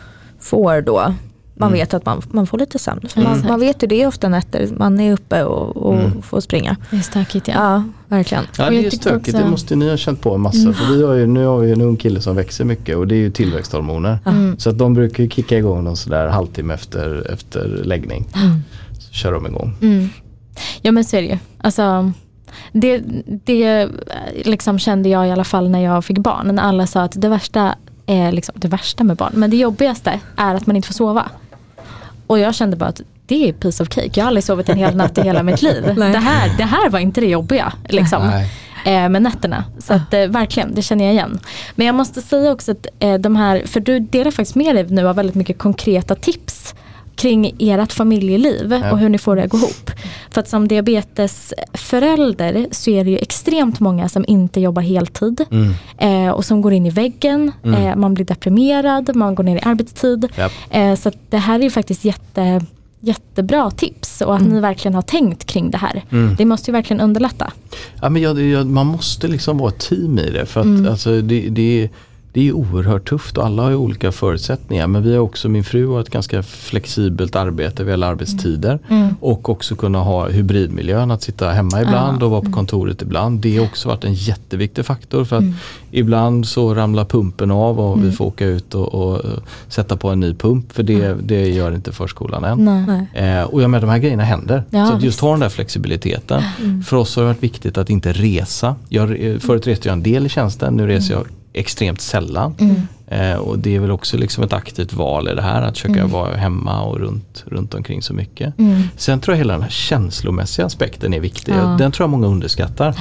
A: får då, man vet att man, man får lite sömn. För man, man vet ju det är ofta nätter, man är uppe och, och får springa.
B: Det är stökigt ja.
A: Ja, verkligen.
C: Ja det är stökigt,
B: också-
C: det måste ni ha känt på en massa. För vi har ju, nu har vi en ung kille som växer mycket och det är ju tillväxthormoner. Så att de brukar ju kicka igång någon sådär halvtimme efter, efter läggning. Så kör de igång.
B: Mm. Ja men så är det ju. Alltså, det, det liksom kände jag i alla fall när jag fick barn. När alla sa att det värsta är liksom, det värsta med barn, men det jobbigaste är att man inte får sova. Och jag kände bara att det är piece of cake. Jag har aldrig sovit en hel natt i hela mitt liv. Det här, det här var inte det jobbiga. Liksom eh, med nätterna. Så att, eh, verkligen, det känner jag igen. Men jag måste säga också att eh, de här, för du delar faktiskt med dig nu av väldigt mycket konkreta tips kring ert familjeliv
C: Ja.
B: och hur ni får det att gå ihop. För att som diabetesförälder så är det ju extremt många som inte jobbar heltid
C: Mm.
B: eh, och som går in i väggen, eh, man blir deprimerad, man går ner i arbetstid.
C: Japp.
B: Eh, så det här är ju faktiskt jätte, jättebra tips och att ni verkligen har tänkt kring det här. Det måste ju verkligen underlätta.
C: Ja, men jag, jag, man måste liksom vara ett team i det. För att alltså, det, det, det är oerhört tufft och alla har ju olika förutsättningar. Men vi har också, min fru har ett ganska flexibelt arbete vad gäller arbetstider. Och också kunna ha hybridmiljön, att sitta hemma ibland och vara på kontoret ibland. Det har också varit en jätteviktig faktor. För att ibland så ramlar pumpen av och vi får åka ut och, och eh, sätta på en ny pump. För det, det gör inte förskolan än. Eh, och jag menar de här grejerna händer.
B: Ja,
C: så att just ha den där flexibiliteten. För oss har det varit viktigt att inte resa. Jag, eh, förut reste jag en del i tjänsten, nu reser jag extremt sällan. Eh, och det är väl också liksom ett aktivt val i det här att försöka vara hemma och runt, runt omkring så mycket. Sen tror jag hela den här känslomässiga aspekten är viktig.
B: Ja.
C: Den tror jag många underskattar.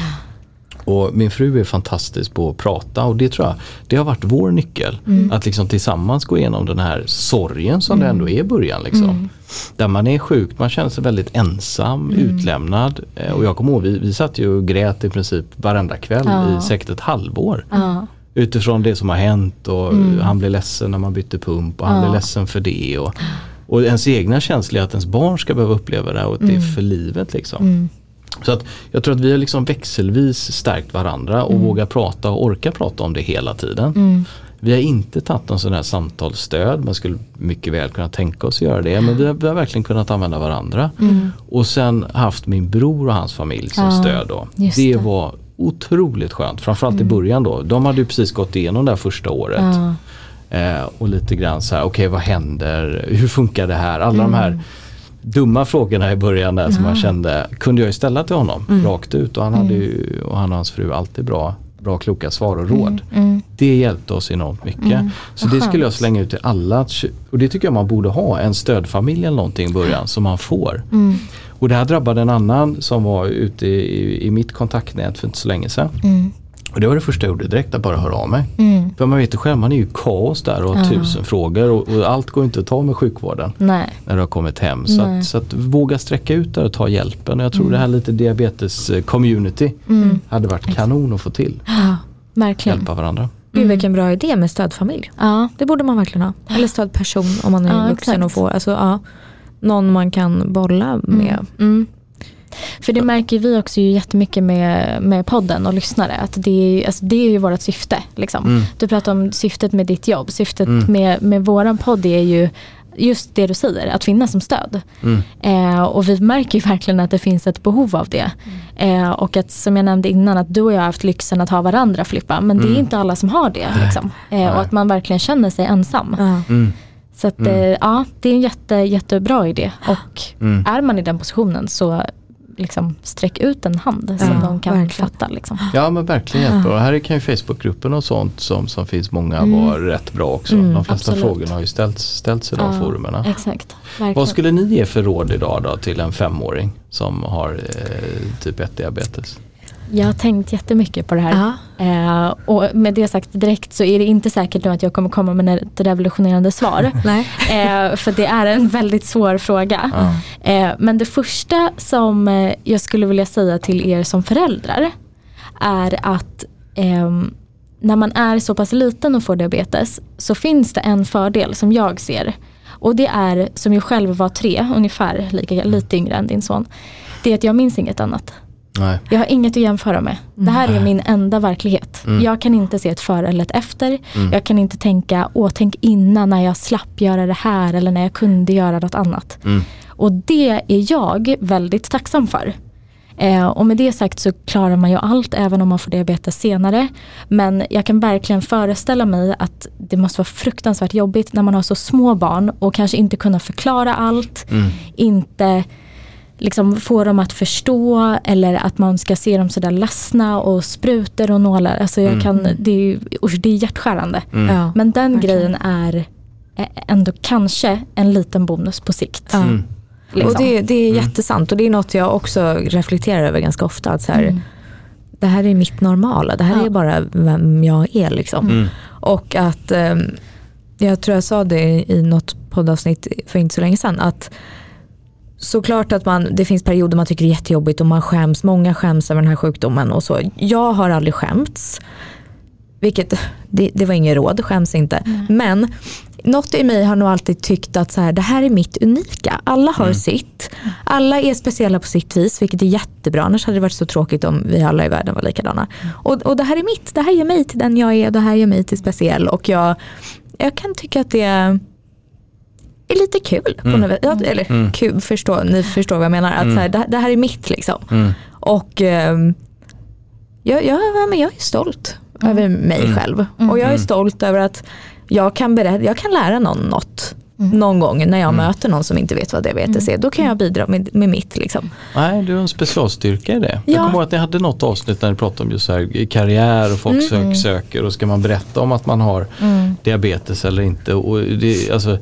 C: Och min fru är fantastisk på att prata och det tror jag, det har varit vår nyckel. Att liksom tillsammans gå igenom den här sorgen som det ändå är i början. Liksom. Där man är sjuk, man känner sig väldigt ensam, utlämnad. Eh, Och jag kommer ihåg, vi, vi satt ju och grät i princip varenda kväll
B: Ja.
C: i säkert ett halvår.
B: Ja.
C: Utifrån det som har hänt och han blev ledsen när man bytte pump och han blev ledsen för det. Och, och ens egna känslor är att ens barn ska behöva uppleva det och att det är för livet. Liksom. Så att jag tror att vi har liksom växelvis stärkt varandra och vågar prata och orka prata om det hela tiden. Vi har inte tagit någon sån här samtalsstöd, man skulle mycket väl kunna tänka oss att göra det. Men vi har, vi har verkligen kunnat använda varandra. Och sen haft min bror och hans familj som
B: Ja,
C: stöd då. Det
B: det.
C: var otroligt skönt, framförallt i början då. De hade ju precis gått igenom det här första året.
B: Ja.
C: Eh, och lite grann så här, okej vad händer, hur funkar det här? Alla de här dumma frågorna i början där som man kände kunde jag ju ställa till honom rakt ut och han hade ju och han och hans fru alltid bra, bra kloka svar och råd. Det hjälpte oss enormt mycket. Så det skulle jag slänga ut till alla och det tycker jag man borde ha, en stödfamilj eller någonting i början som man får. Och det här drabbade en annan som var ute i, i mitt kontaktnät för inte så länge sedan. Och det var det första jag gjorde direkt, att bara höra av mig. För man vet ju själv, man är ju kaos där och har
B: Ja.
C: tusen frågor och, och allt går inte att ta med sjukvården
B: Nej.
C: när du har kommit hem. Så att, så att våga sträcka ut där och ta hjälpen. Och jag tror det här lite diabetes-community hade varit kanon att få till.
B: Ja, verkligen.
C: Hjälpa varandra.
A: Gud vilken bra idé med stödfamilj.
B: Ja.
A: Det borde man verkligen ha. Eller stödperson om man är
B: Ja,
A: vuxen
B: exakt.
A: och får. Alltså, ja, någon man kan bolla med.
B: Mm. För det märker vi också ju jättemycket med, med podden och lyssnare. Att det, är, alltså det är ju vårt syfte. Liksom.
C: Mm.
B: Du pratar om syftet med ditt jobb. Syftet med, med våran podd är ju just det du säger, att finnas som stöd.
C: Mm.
B: Eh, och vi märker ju verkligen att det finns ett behov av det. Eh, och att som jag nämnde innan att du och jag har haft lyxen att ha varandra Filippa. Men det är
C: Mm.
B: inte alla som har det. Liksom. Eh, och att man verkligen känner sig ensam.
A: Ja.
B: Så att,
C: Mm.
B: eh, ja, det är en jätte, jättebra idé. Och
C: Mm.
B: är man i den positionen så liksom, sträck ut en hand som
A: Ja,
B: någon kan
A: verkligen.
B: fatta. Liksom.
C: Ja men verkligen jättebra. Och här kan ju Facebookgruppen och sånt som, som finns många
B: Mm.
C: vara rätt bra också.
A: Mm,
C: de flesta
B: absolut.
C: frågorna har ju ställts, ställts i de
B: Ja,
C: forumerna.
B: Exakt. Verkligen.
C: Vad skulle ni ge för råd idag då till en femåring som har eh, typ 1 diabetes?
B: Jag har tänkt jättemycket på det här. Eh, och med det sagt direkt så är det inte säkert nu att jag kommer komma med ett revolutionerande svar.
A: Nej.
B: eh, för det är en väldigt svår fråga. Eh, men det första som eh, jag skulle vilja säga till er som föräldrar är att ehm, när man är så pass liten och får diabetes så finns det en fördel som jag ser. Och det är, som jag själv var tre, ungefär lika, lite yngre än din son. Det är att jag minns inget annat.
C: Nej.
B: Jag har inget att jämföra med. Det här är min enda verklighet.
C: Mm.
B: Jag kan inte se ett före eller ett efter.
C: Mm.
B: Jag kan inte tänka, åh tänk innan när jag slapp göra det här eller när jag kunde göra något annat.
C: Mm.
B: Och det är jag väldigt tacksam för. Eh, och med det sagt så klarar man ju allt även om man får diabetes senare. Men jag kan verkligen föreställa mig att det måste vara fruktansvärt jobbigt när man har så små barn och kanske inte kunna förklara allt.
C: Mm.
B: Inte liksom få dem att förstå eller att man ska se dem sådär ledsna och sprutor och nålar. Alltså jag
C: Mm.
B: kan, det, är, usch, det är hjärtskärande.
C: Mm.
A: Ja.
B: Men den
A: verkligen.
B: grejen är ändå kanske en liten bonus på sikt.
C: Mm.
B: liksom.
A: Och det, det är
C: Mm.
A: jättesant och det är något jag också reflekterar över ganska ofta. Att så här,
B: Mm.
A: Det här är mitt normala, det här
B: Ja.
A: är bara vem jag är. Liksom.
C: Mm.
A: Och att, ehm, jag tror jag sa det i något poddavsnitt för inte så länge sedan, att såklart att man, det finns perioder man tycker det är jättejobbigt och man skäms, många skäms över den här sjukdomen och så. Jag har aldrig skämts, vilket, det, det var ingen råd, skäms inte. Men något i mig har nog alltid tyckt att så här, det här är mitt unika. Alla har sitt. Alla är speciella på sitt vis, vilket är jättebra. Annars hade det varit så tråkigt om vi alla i världen var likadana. Och, och det här är mitt. Det här gör mig till den jag är. Det här gör mig till speciell. Och jag, jag kan tycka att det är lite kul. På
C: Mm.
A: något. Ja, Eller
C: Mm.
A: kul, förstå, ni förstår vad jag menar. Att
C: Mm.
A: så här, det, det här är mitt liksom.
C: Mm.
A: Och ehm, jag, jag, men jag är stolt över mig
C: Mm.
A: själv. Och jag är
C: Mm.
A: stolt över att jag kan, berätta, jag kan lära någon något.
B: Mm.
A: Någon gång när jag
C: Mm.
A: möter någon som inte vet vad diabetes är. Då kan jag bidra med, med mitt. Liksom.
C: Nej, du har en specialstyrka i det. Jag
A: Ja.
C: kommer ihåg att ni hade något avsnitt när ni pratade om just så här, karriär och folk sök, söker och ska man berätta om att man har
B: Mm.
C: diabetes eller inte. Och det, alltså,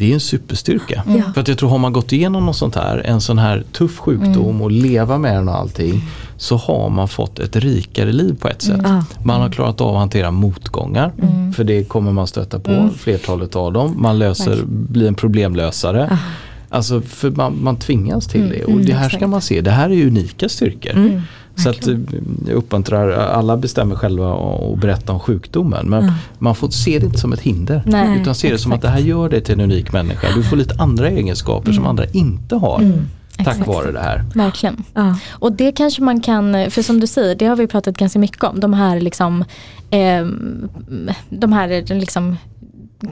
C: det är en superstyrka.
A: Ja.
C: För att jag tror har man gått igenom något sånt här, en sån här tuff sjukdom och leva med den och allting. Så har man fått ett rikare liv på ett sätt.
A: Ja.
C: Man har klarat av att hantera motgångar. För det kommer man stöta på, flertalet av dem. Man löser, blir en problemlösare.
A: Ja.
C: Alltså för man, man tvingas till det och
B: mm,
C: det här ska man se, det här är unika styrkor.
A: Mm.
C: Så att eh, jag uppmuntrar, alla bestämmer själva och berätta om sjukdomen men
A: Ja.
C: man får se det inte som ett hinder.
B: Nej,
C: utan se det som att det här gör dig till en unik människa. Du får lite andra egenskaper som andra inte har tack
B: Mm. Exakt.
C: vare det här.
B: Verkligen.
A: Ja.
B: Och det kanske man kan, för som du säger, det har vi pratat ganska mycket om. De här liksom, ehm, de här liksom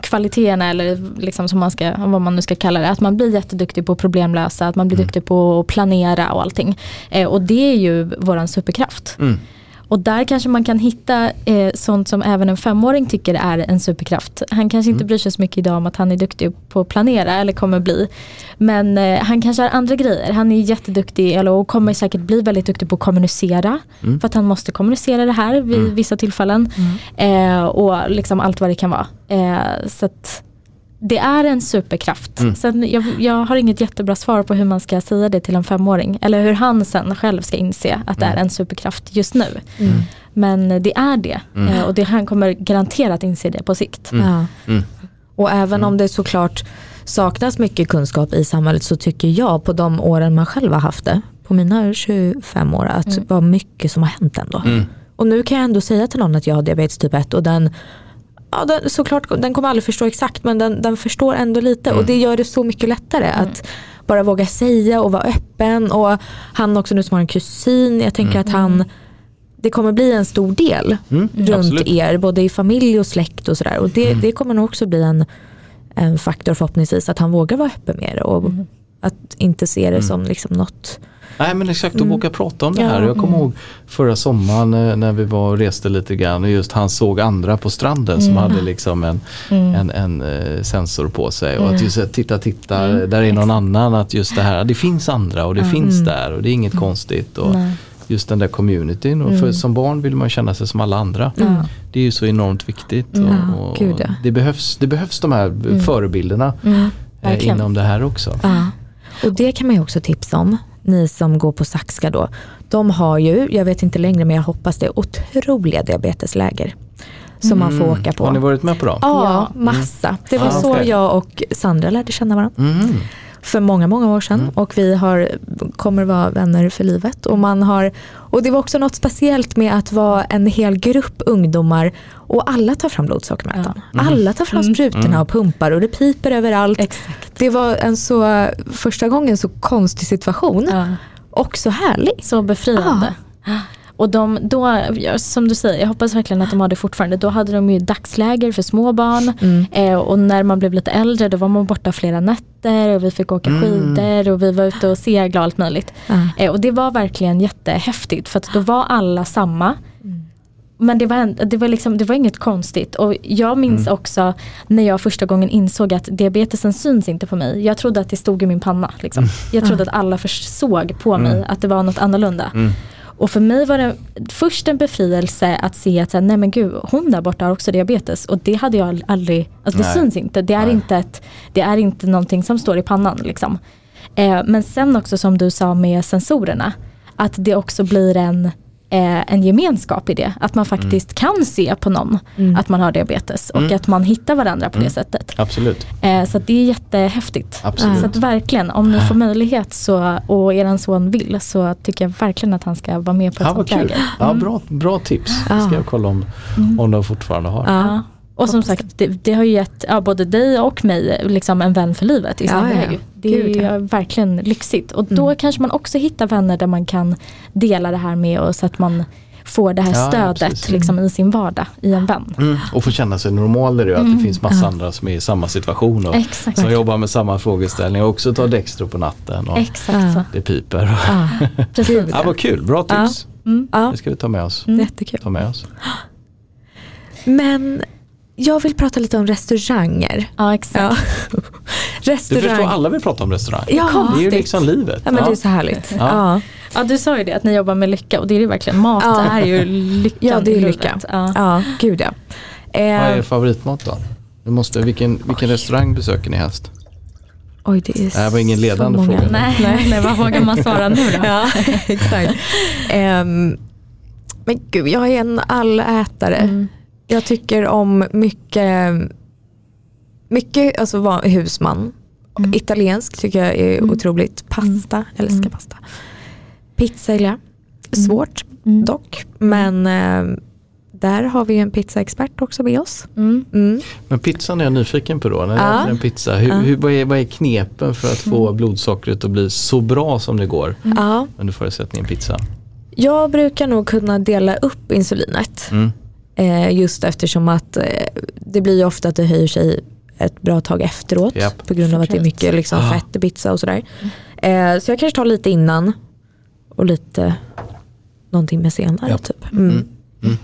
B: kvaliteterna eller liksom som man ska, vad man nu ska kalla det. Att man blir jätteduktig på att problemlösa, att man blir
C: Mm.
B: duktig på att planera och allting. Eh, och det är ju våran superkraft.
C: Mm.
B: Och där kanske man kan hitta eh, sånt som även en femåring tycker är en superkraft. Han kanske inte
C: Mm.
B: bryr sig så mycket idag om att han är duktig på att planera eller kommer bli. Men eh, han kanske har andra grejer. Han är jätteduktig eller, och kommer säkert bli väldigt duktig på att kommunicera.
C: Mm.
B: För att han måste kommunicera det här vid
C: Mm.
B: vissa tillfällen. Eh, och liksom allt vad det kan vara. Eh, så att det är en superkraft.
C: Mm.
B: Sen jag, jag har inget jättebra svar på hur man ska säga det till en femåring. Eller hur han sen själv ska inse att det är en superkraft just nu.
A: Mm.
B: Men det är det.
C: Mm.
B: Eh, och det, han kommer garanterat inse det på sikt.
C: Mm.
A: Ja.
C: Mm.
A: Och även om det såklart saknas mycket kunskap i samhället så tycker jag på de åren man själv har haft det, på mina 25 år, att det var mycket som har hänt ändå.
C: Mm.
A: Och nu kan jag ändå säga till någon att jag har diabetes typ 1 och den, ja, den såklart, den kommer aldrig förstå exakt men den, den förstår ändå lite
C: Mm.
A: och det gör det så mycket lättare att bara våga säga och vara öppen och han också nu som har en kusin, jag tänker att han det kommer bli en stor del
C: Mm.
A: runt
C: Absolut.
A: er, både i familj och släkt och sådär. Och det, det kommer nog också bli en, en faktor förhoppningsvis att han vågar vara öppen med det och
B: Mm.
A: att inte se det som liksom något.
C: Nej men exakt, att
A: Mm.
C: våga prata om det här. Jag kommer ihåg förra sommaren eh, när vi var och reste lite grann och just han såg andra på stranden som hade liksom en,
B: Mm.
C: en, en eh, sensor på sig. Och att just att titta, titta, där är någon annan. Att just det här, det finns andra och det finns där och det är inget konstigt. Och
B: Nej.
C: just den där communityn. Och för, som barn vill man känna sig som alla andra.
B: Ja.
C: Det är ju så enormt viktigt.
A: Ja,
C: Och, och
A: gud, ja.
C: det, behövs, det behövs de här förebilderna
B: Mm.
C: eh, inom det här också.
A: Ja. Och det kan man ju också tipsa om, ni som går på Saxka då. De har ju, jag vet inte längre men jag hoppas det, otroliga diabetesläger. Som man får åka på.
C: Har ni varit med på dem?
A: Ja, massa. Det var
C: Ah,
A: så jag och Sandra lärde känna varandra.
C: Mm.
A: För många, många år sedan. Och vi har, kommer vara vänner för livet. Och, man har, och det var också något speciellt med att vara en hel grupp ungdomar och alla tar fram blodsockermätaren. Alla tar fram sprutorna och pumpar och det piper överallt.
B: Exakt.
A: Det var en så, första gången så konstig situation.
B: Ja.
A: Och så härlig.
B: Så befriande. Och de, då, som du säger, jag hoppas verkligen att de har det fortfarande. Då hade de ju dagsläger för små barn.
A: Mm.
B: Eh, och när man blev lite äldre då var man borta flera nätter och vi fick åka skidor och vi var ute och segla och allt möjligt.
A: Ja.
B: Eh, och det var verkligen jättehäftigt för att då var alla samma.
A: Mm.
B: Men det var, det, var liksom, det var inget konstigt. Och jag minns
A: Mm.
B: också när jag första gången insåg att diabetesen syns inte på mig. Jag trodde att det stod i min panna. Liksom.
A: Mm.
B: Jag trodde att alla försåg på mig att det var något annorlunda. Och för mig var det först en befrielse att se att så här, nej men gud, hon där borta har också diabetes. Och det hade jag aldrig, alltså det
C: Nej.
B: syns inte. Det är,
C: Nej.
B: inte, ett, det är inte någonting som står i pannan. Liksom. Eh, men sen också som du sa med sensorerna, att det också blir en, eh, en gemenskap i det. Att man faktiskt kan se på någon att man har diabetes och att man hittar varandra på det sättet.
C: Absolut.
B: Eh, så att det är jättehäftigt.
C: Absolut.
B: Så att verkligen, om ni får möjlighet så, och er son vill så tycker jag verkligen att han ska vara med på ett
C: Ja,
B: sånt läger.
C: Ja, bra, bra tips.
A: Ja.
C: Ska jag kolla om, om de fortfarande har.
B: Ja. Och som sagt, det, det har ju gett ja, både dig och mig liksom en vän för livet i
A: Ja,
B: samma
A: ja.
B: Det är
A: Gud,
B: ju
A: ja. Mm.
B: verkligen lyxigt. Och då kanske man också hittar vänner där man kan dela det här med och så att man får det här
C: Ja,
B: stödet
C: precis.
B: liksom, i sin vardag i en vän.
C: Mm. Och få känna sig normal där det är att det finns massa andra som är i samma situation och
B: Exakt.
C: som jobbar med samma frågeställning och också tar Dextro på natten och
B: Exakt
C: det piper.
A: Ja,
B: Precis.
C: Ja, vad kul, bra tips.
A: ja.
C: Det ska vi ta med oss.
A: jättekul.
C: Ta med oss.
A: Men jag vill prata lite om restauranger.
B: Ja, exakt.
A: Ja.
C: Du
A: Restaurang.
C: förstår, alla vill prata om restaurang.
A: Ja,
C: det är ju liksom livet.
A: Ja men det är så härligt.
C: Ja.
A: Ja.
B: Ja, du sa ju det att ni jobbar med lycka och det är det verkligen. Mat
A: Ja.
B: är ju lyckan
A: Ja, det är lycka.
B: Ja.
A: Ja, gud ja.
C: Vad är
A: Eh,
C: er favoritmat då? Du måste, vilken, vilken restaurang besöker ni helst?
A: oj, det är
C: Det här var ingen
A: så
C: ledande
A: många.
C: fråga.
B: Nej, nej. nej, vad vågar man svara nu då?
A: Ja, exakt. Ehm, men gud, jag är en allätare.
B: Mm.
A: Jag tycker om mycket, mycket alltså va- husman.
B: Mm.
A: Italiensk tycker jag är otroligt. Pasta, älskar
B: Mm.
A: pasta. Pizza gillar jag. Svårt
B: Mm.
A: dock. Men ehm, där har vi en pizzaexpert också med oss.
B: Mm.
A: Mm.
C: Men pizzan är jag nyfiken på då. När
A: Ja.
C: en pizza, hur,
A: Ja.
C: hur, vad, är, vad är knepen för att få blodsockret att bli så bra som det går
A: Ja,
C: under förutsättning pizza?
A: jag brukar nog kunna dela upp insulinet.
C: Mm.
A: Eh, just eftersom att eh, det blir ju ofta att det höjer sig ett bra tag efteråt.
C: Japp.
A: På grund av att det är mycket liksom,
C: Ah.
A: fett i pizza och sådär. Eh, så jag kanske tar lite innan och lite någonting med senare.
C: Japp.
A: Typ. Mm.
C: Mm. Mm.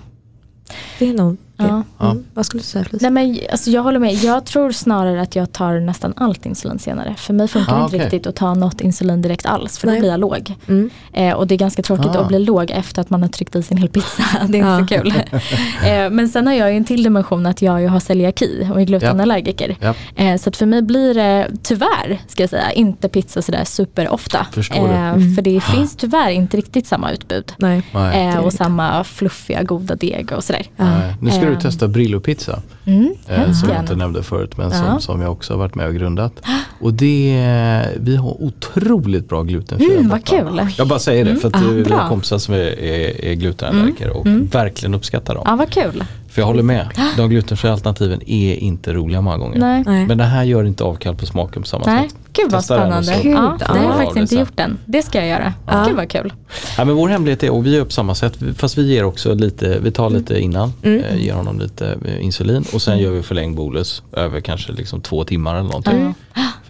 A: Det är nog det.
B: Ja.
A: Mm. Vad skulle du säga Felicia?
B: Nej, men, alltså, jag håller med. Jag tror snarare att jag tar nästan allt insulin senare. För mig funkar
C: Ah,
B: det inte
C: okej.
B: riktigt att ta något insulin direkt alls. För
A: Nej.
B: då blir jag låg.
A: Mm.
B: Eh, och det är ganska tråkigt
C: Ah.
B: att bli låg efter att man har tryckt i sig en hel pizza. det är
A: Ja.
B: inte så kul. eh, men sen har jag ju en till dimension att jag ju har celiaki och är glutenallergiker.
C: Japp.
B: Eh, så att för mig blir det tyvärr, ska jag säga, inte pizza sådär superofta.
C: Förstår.
B: Eh, För det finns tyvärr inte riktigt samma utbud.
A: Nej.
C: Nej.
B: Eh, och samma fluffiga goda deg och sådär.
C: Ska du testa Brillo-pizza.
B: Mm,
C: Eh, som jag inte nämnde förut men som,
B: Ja.
C: som jag också har varit med och grundat. Och det, vi har otroligt bra glutenfria
B: Mm, vad kul.
C: Jag bara säger det för att
B: Ah,
C: eh, vi har kompisar som är, är, är glutenallergiker och verkligen uppskattar dem.
B: Ja, vad kul.
C: För jag håller med, de glutenfria alternativen är inte roliga många gånger.
B: Nej.
A: Nej.
C: Men det här gör inte avkall på smaken på samma
B: Nej.
C: sätt.
B: Gud vad
C: Testa den och
B: spännande. Ja, det har
C: ja.
B: jag faktiskt inte gjort än. Det ska jag göra.
A: Ja.
B: Gud vad kul.
C: Ja, men vår hemlighet är, och vi gör på samma sätt, fast vi ger också lite, vi tar lite innan,
A: Mm.
C: eh, ger honom lite eh, insulin och sen gör vi förlängd bolus över kanske liksom två timmar eller någonting.
B: Mm.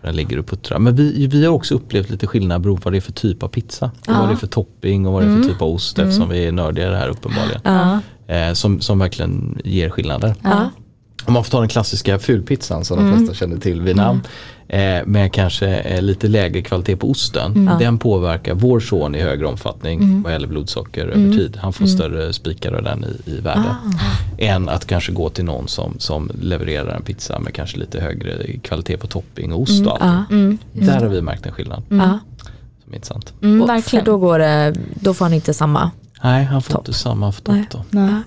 C: För den ligger och puttrar. Men vi, vi har också upplevt lite skillnad beroende på vad det är för typ av pizza. Och vad det är för topping och vad det är för typ av ost eftersom vi är nördiga i det här uppenbarligen. Eh, som, som verkligen ger skillnader. Om man får ta den klassiska fulpizzan som de flesta känner till vid namn. Eh, med kanske eh, lite lägre kvalitet på osten. Den påverkar vår son i högre omfattning vad gäller blodsocker över tid. Han får större spikar av den i, i värde. Än att kanske gå till någon som, som levererar en pizza med kanske lite högre kvalitet på topping och ost. allt.
A: Ja.
C: Där har vi märkt en skillnad. Som är intressant.
B: Mm, verkligen.
A: då, går det, då får han inte samma.
C: Nej, han får inte samma topp
A: Nej.
C: då.
B: Nej.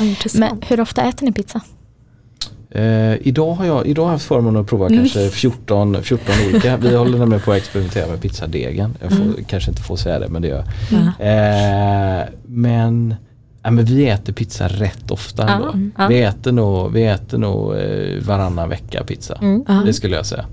A: Intressant.
B: Men hur ofta äter ni pizza?
C: Eh, idag, har jag, idag har jag haft förmånen att prova kanske 14, 14 olika. Vi håller nämligen på att experimentera med pizzadegen. Jag får, kanske inte får säga det men det gör jag. Eh, men, ja, men vi äter pizza rätt ofta ändå.
B: mm.
C: Vi äter nog, vi äter nog eh, varannan vecka pizza.
B: Mm.
C: Det skulle jag säga.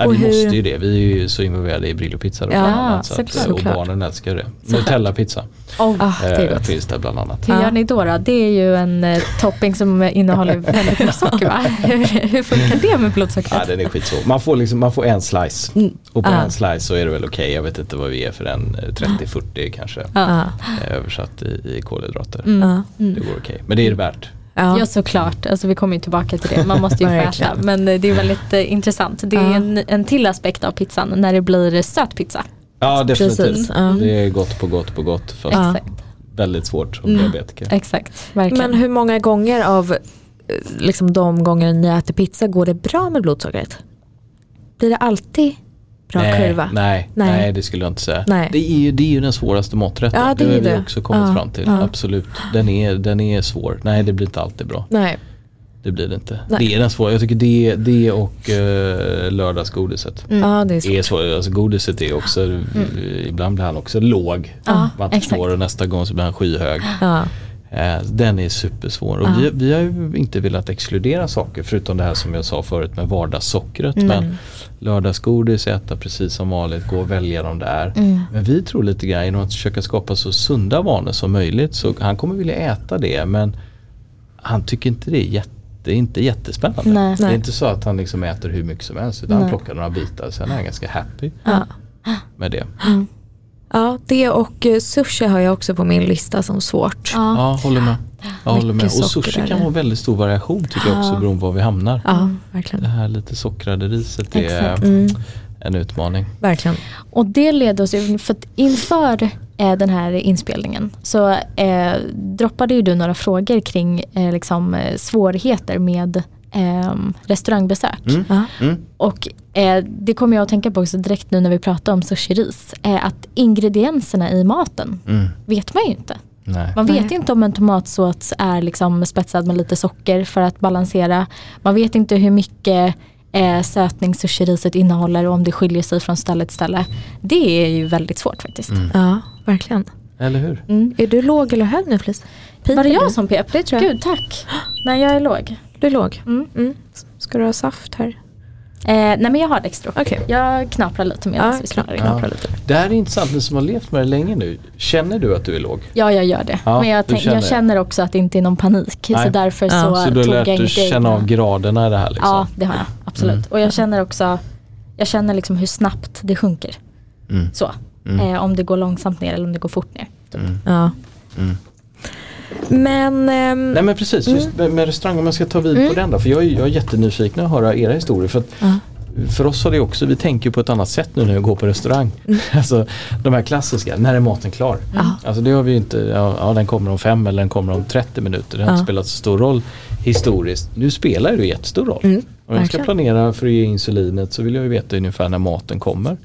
A: Ja.
C: Ja,
A: Och
C: vi
A: hur-
C: måste ju det. Vi är ju så involverade i Brillo pizza. Då,
A: Ja,
C: bland annat, så att,
B: såklart.
C: och barnen älskar det. Nutella pizza
B: Oh.
A: Ah, det är
C: eh, finns det bland annat.
B: Hur
A: Ja.
B: gör ni då, då? Det är ju en eh, topping som innehåller väldigt mycket socker va? Hur, hur funkar det med
C: Ja,
B: blodsockret?
C: den är skitsvår. Man får, liksom, man får en slice. Och på
A: Ja.
C: en slice så är det väl okej. Jag vet inte vad vi är för en. eh, 30-40 kanske.
A: Ja.
C: eh, Översatt i, i kolhydrater.
A: Ja.
C: Det går okej. Men det är det värt.
A: Ja.
B: Ja såklart, alltså, vi kommer ju tillbaka till det. Man måste ju få äta. Men eh, det är väldigt eh, intressant. Det är
A: Ja.
B: en, en till aspekt av pizzan när det blir söt pizza.
C: Ja definitivt.
A: Precis, ja.
C: Det är gott på gott på gott. Fast
A: Ja.
C: Väldigt svårt som diabetiker.
B: Exakt, verkligen.
A: Men hur många gånger av eh, liksom de gånger ni äter pizza går det bra med blodsockret? Blir det alltid bra
C: nej,
A: kurva?
C: Nej,
A: Nej.
C: nej, det skulle jag inte säga.
A: Nej.
C: Det, är ju, det är ju den svåraste måtträtten.
A: Ja, det
C: det
A: är
C: har vi också kommit
A: Ja,
C: fram till.
A: ja.
C: Absolut. Den är, den är svår. Nej det blir inte alltid bra.
A: Nej.
C: Det blir det inte.
A: Nej.
C: Det är den svåra. Jag tycker det, det och uh, lördagsgodiset.
A: Ja, det är
C: är
A: svårt.
C: så, alltså godiset är också, ibland blir han också låg.
B: Ja,
C: man
B: exakt.
C: och nästa gång så blir han skyhög.
A: Ja.
C: Eh, den är supersvår och vi, vi har ju inte velat exkludera saker förutom det här som jag sa förut med vardagssockret.
A: Mm.
C: Men lördagsgodis, äta precis som vanligt, gå och välja dem där.
B: Mm.
C: Men vi tror lite grann genom att försöka skapa så sunda vanor som möjligt så han kommer vilja äta det men han tycker inte det är jätte det är inte jättespännande.
B: Nej.
C: Det är inte så att han liksom äter hur mycket som helst utan han
B: Nej.
C: plockar några bitar sen är han ganska happy
A: Ja.
C: med det.
A: Ja, det och eh, sushi har jag också på min lista som svårt.
B: Ja.
C: Ja, håller med. Jag håller med. Och sushi kan
A: det.
C: vara väldigt stor variation tycker jag också beroende på var vi hamnar.
A: Ja,
C: Det
A: verkligen.
C: här lite sockrade riset är
B: Exakt.
A: Mm,
C: en utmaning.
A: verkligen.
B: Och det leder oss för att inför eh, den här inspelningen så eh, droppade ju du några frågor kring eh, liksom, eh, svårigheter med eh, restaurangbesök.
C: Mm.
A: Ja.
C: Mm.
B: Och eh, det kommer jag att tänka på också direkt nu när vi pratar om sushi-ris. Eh, att ingredienserna i maten
C: Mm.
B: vet man ju inte.
C: Nej.
B: Man vet
A: Nej.
B: inte om en tomatsås är liksom spetsad med lite socker för att balansera. Man vet inte hur mycket eh, sötning sushi-riset innehåller och om det skiljer sig från ställe till ställe. Det är ju väldigt svårt faktiskt.
C: Mm.
A: Ja, verkligen.
C: Eller hur?
A: Är du låg eller hög nu Felice? Piper
B: Var det jag som pep?
A: Det tror jag.
B: Gud tack. Nej jag är låg.
A: Du är låg?
B: Mm.
A: Mm. Ska du ha saft här?
B: Eh, nej men jag har Dextro.
A: Okej.
B: Jag knaprar lite medan
A: Ja,
B: vi
A: knapra,
B: spelar in.
A: knapra lite.
C: Det här är intressant, ni som har levt med det länge nu. Känner du att du är låg?
B: Ja jag gör det.
C: Ja,
B: men jag, tänk,
C: känner
B: jag känner också att det inte är någon panik.
C: Nej.
B: Så därför
A: Ja.
B: så,
C: Så du har lärt
B: jag
C: dig känna av graderna i det här liksom?
B: Ja det har jag absolut.
C: Mm.
B: Och jag känner också Jag känner liksom hur snabbt det sjunker.
C: Mm.
B: Så.
C: Mm.
B: Eh, om det går långsamt ner eller om det går fort ner.
C: Mm.
A: Ja.
C: Mm.
A: Men, ehm,
C: Nej men precis, just med, med restaurang, om jag ska ta vid på den då. För jag är, jag är jättenyfiken att höra era historier. För, att,
A: Ja.
C: för oss har det också, vi tänker på ett annat sätt nu när vi går på restaurang. Alltså de här klassiska, när är maten klar?
A: Ja.
C: Alltså det har vi inte, ja, ja den kommer om fem eller den kommer om 30 minuter. Det har
A: Ja.
C: inte spelat så stor roll historiskt. Nu spelar det jättestor roll.
A: Mm,
C: Om jag ska planera för att ge insulinet så vill jag ju veta ungefär när maten kommer.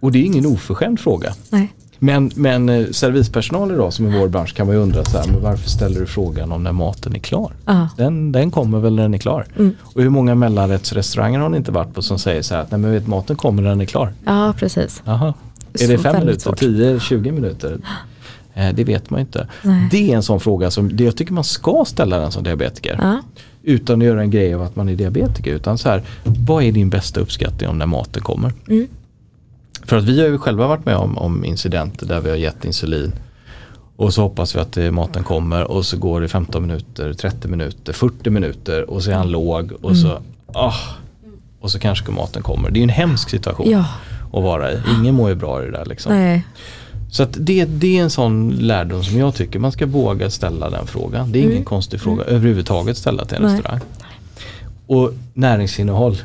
C: Och det är ingen oförskämd fråga.
A: nej.
C: Men, men eh, servispersonal idag som i vår bransch kan man ju undra så här, men varför ställer du frågan om när maten är klar? Den, den kommer väl när den är klar.
A: Mm.
C: Och hur många mellanrättsrestauranger har ni inte varit på som säger så här att nej men vet, maten kommer när den är klar?
A: ja, precis.
C: Jaha. Är
A: Så
C: det fem
A: väldigt
C: minuter,
A: svårt.
C: 10, 20 minuter? Eh, det vet man inte.
A: Nej.
C: Det är en sån fråga som det jag tycker man ska ställa den som diabetiker.
A: Ja.
C: Utan att göra en grej av att man är diabetiker. Utan så här, vad är din bästa uppskattning om när maten kommer?
A: Mm.
C: För att vi har ju själva varit med om, om incidenter där vi har gett insulin. Och så hoppas vi att maten kommer och så går det 15 minuter, 30 minuter, 40 minuter och så är han låg och så ah, och så kanske maten kommer. Det är ju en hemsk situation
A: Ja,
C: att vara i. Ingen mår ju bra i det där liksom.
A: nej.
C: Så att det, det är en sån lärdom som jag tycker man ska våga ställa den frågan. Det är ingen
A: Mm.
C: konstig fråga överhuvudtaget ställa till en
A: Nej.
C: restaurang. Och näringsinnehåll.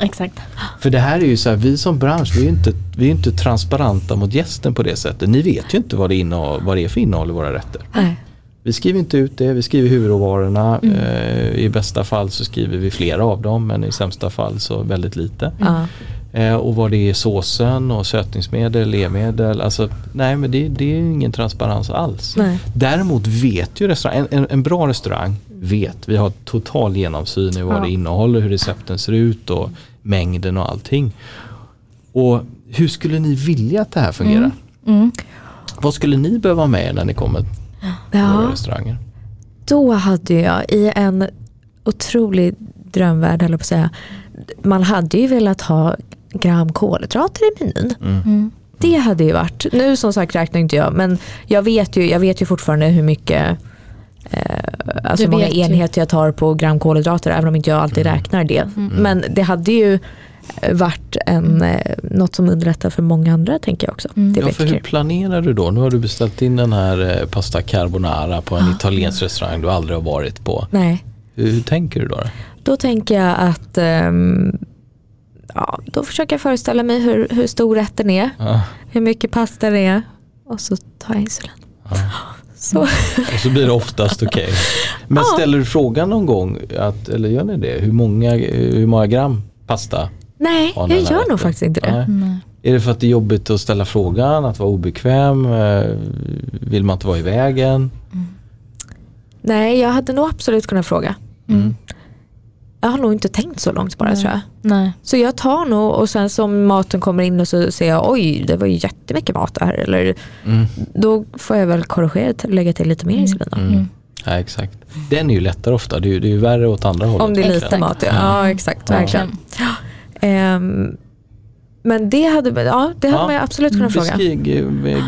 B: Exakt.
C: För det här är ju så här, vi som bransch, vi är ju inte, vi är inte transparenta mot gästen på det sättet. Ni vet ju inte vad det, innehåll, vad det är för innehåll i våra rätter.
A: nej.
C: Vi skriver inte ut det, vi skriver huvudråvarorna.
A: Mm.
C: Eh, I bästa fall så skriver vi flera av dem men i sämsta fall så väldigt lite.
A: Ja.
C: Eh, och vad det är i såsen och sötningsmedel, e-medel. Alltså, nej men det, det är ingen transparens alls.
A: Nej.
C: Däremot vet ju restaurang, en, en, bra restaurang vet, vi har total genomsyn i vad
B: Ja.
C: det innehåller, hur recepten ser ut och mängden och allting. Och hur skulle ni vilja att det här fungerar?
B: Mm.
C: Vad skulle ni behöva ha med när ni kommer till våra
A: Ja,
C: restauranger?
A: då hade jag i en otrolig drömvärld, höll jag på att säga. Man hade ju velat ha gram kolhydrater i menyn.
B: Mm.
A: Det hade ju varit, nu som sagt räknar inte jag, men jag vet ju, jag vet ju fortfarande hur mycket eh, alltså hur många enheter jag tar på gram kolhydrater även om inte jag alltid räknar det. Men det hade ju varit en, eh, något som underlättar för många andra tänker jag också.
B: Mm.
C: Ja, för hur planerar du då? Nu har du beställt in den här eh, pasta carbonara på en italiensk restaurang du aldrig har varit på.
A: Nej,
C: Hur, hur tänker du då? då?
A: tänker jag att ehm, ja, då försöker jag föreställa mig hur, hur stor rätten är,
C: Ja,
A: hur mycket pasta det är och så tar jag insulin.
C: ja.
A: Så,
C: Och så blir det oftast okej. Men
A: Ja.
C: ställer du frågan någon gång, att, eller gör ni det? Hur många, hur många gram pasta?
A: nej, jag gör
C: rätten?
A: nog faktiskt inte det.
C: Nej.
B: Nej.
C: Är det för att det är jobbigt att ställa frågan, att vara obekväm? Eh, Vill man inte vara i vägen?
A: Nej, jag hade nog absolut kunnat fråga.
B: Mm.
A: Jag har nog inte tänkt så långt bara
B: Nej.
A: tror jag.
B: Nej.
A: Så jag tar nog och sen som maten kommer in och så ser jag oj det var ju jättemycket mat här. Eller,
C: Mm.
A: då får jag väl korrigera till- lägga till lite mer insulin då.
C: Mm. Ja, exakt. Den är ju lättare ofta, det är ju, det är ju värre åt andra hållet.
A: Om det är lite mat ja. ja exakt,
C: Ja.
A: verkligen. Men det hade, ja, det hade
C: Ja.
A: man ju absolut kunnat fråga.
C: Beskriv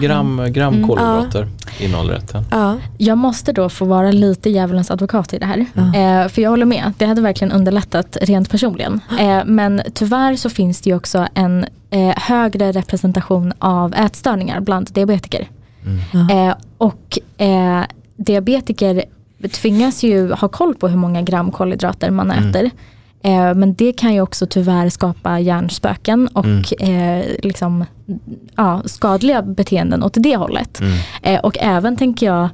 C: gram, gram
B: Mm.
C: kolhydrater innehåller rätten.
A: Ja.
B: Jag måste då få vara lite djävulens advokat i det här.
A: Ja.
B: Eh, för jag håller med, det hade verkligen underlättat rent personligen. Eh, men tyvärr så finns det ju också en eh, högre representation av ätstörningar bland diabetiker.
C: Mm.
A: Ja.
B: Eh, och eh, diabetiker tvingas ju ha koll på hur många gram kolhydrater man
C: Mm.
B: äter. Eh, men det kan ju också tyvärr skapa hjärnspöken och eh, liksom, ja, skadliga beteenden åt det hållet.
C: Mm.
B: Eh, och även tänker jag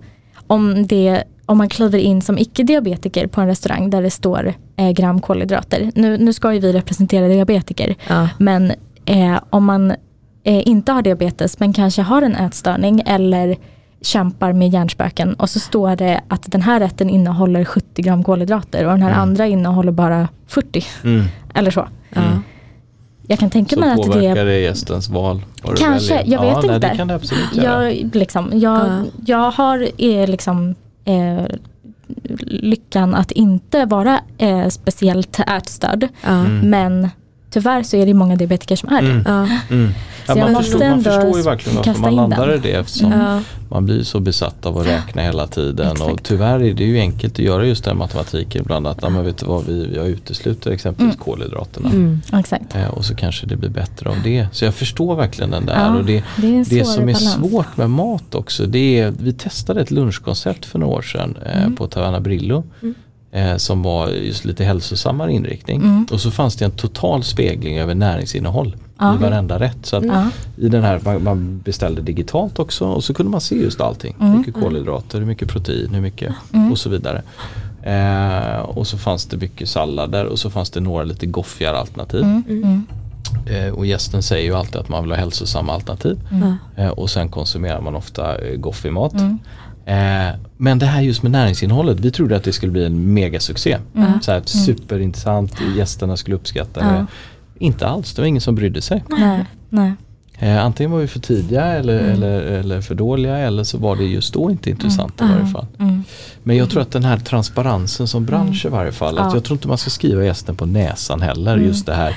B: om, det, om man kliver in som icke-diabetiker på en restaurang där det står eh, gram kolhydrater. Nu, nu ska ju vi representera diabetiker.
A: Ja.
B: Men eh, om man eh, inte har diabetes men kanske har en ätstörning eller kämpar med hjärnspöken och så står det att den här rätten innehåller 70 gram kolhydrater och den här
C: Mm.
B: andra innehåller bara 40
C: Mm.
B: eller så.
A: Ja.
B: Jag kan tänka
C: Så
B: mig att det
C: påverkar det gästens val?
B: Kanske, jag
C: ja,
B: vet
C: nej,
B: inte.
C: Det kan det absolut göra.
B: Jag, liksom, jag,
A: Ja.
B: jag har eh, liksom, eh, lyckan att inte vara eh, speciellt ätstörd.
A: Ja.
C: Mm.
B: Men tyvärr så är det många diabetiker som är det.
C: Mm.
A: Ja.
C: Mm. Man, förstår, man förstår ju verkligen varför man landar i det eftersom
A: Ja.
C: man blir så besatt av att räkna hela tiden och
B: Exakt.
C: tyvärr är det ju enkelt att göra just den matematiken ibland att ja, men vet du vad, vi, jag utesluter exempelvis kolhydraterna
A: Mm.
B: Exakt.
C: eh, och så kanske det blir bättre av det. Så jag förstår verkligen den där
B: Ja,
C: och det,
B: det
C: det som är
B: balans.
C: svårt med mat också det är, vi testade ett lunchkoncept för några år sedan eh,
B: Mm.
C: på Taverna Brillo
A: Mm.
C: eh, som var just lite hälsosammare inriktning
B: Mm.
C: och så fanns det en total spegling över näringsinnehåll
B: Ja.
C: i varenda rätt. Så att
B: Ja.
C: i den här, man, beställde digitalt också och så kunde man se just allting.
B: Mm.
C: Hur mycket kolhydrater, hur mycket protein, hur mycket
B: Mm.
C: och så vidare. Eh, och så fanns det mycket sallader och så fanns det några lite goffigare alternativ.
B: Mm. Mm.
C: Eh, och gästen säger ju alltid att man vill ha hälsosamma alternativ.
B: Mm.
C: Eh, och sen konsumerar man ofta eh, goffig mat.
B: Mm.
C: Eh, men det här just med näringsinnehållet, vi trodde att det skulle bli en megasuccé.
B: Mm.
C: Så här, superintressant, gästerna skulle uppskatta det. Inte alls, det var ingen som brydde sig.
B: Nej. Nej.
C: Eh, antingen var vi för tidiga eller, eller, eller för dåliga eller så var det just då inte intressant i varje fall.
B: Mm.
C: Men jag tror att den här transparensen som bransch i varje fall, att
B: Ja.
C: jag tror inte man ska skriva gästen på näsan heller.
B: Mm.
C: Just det här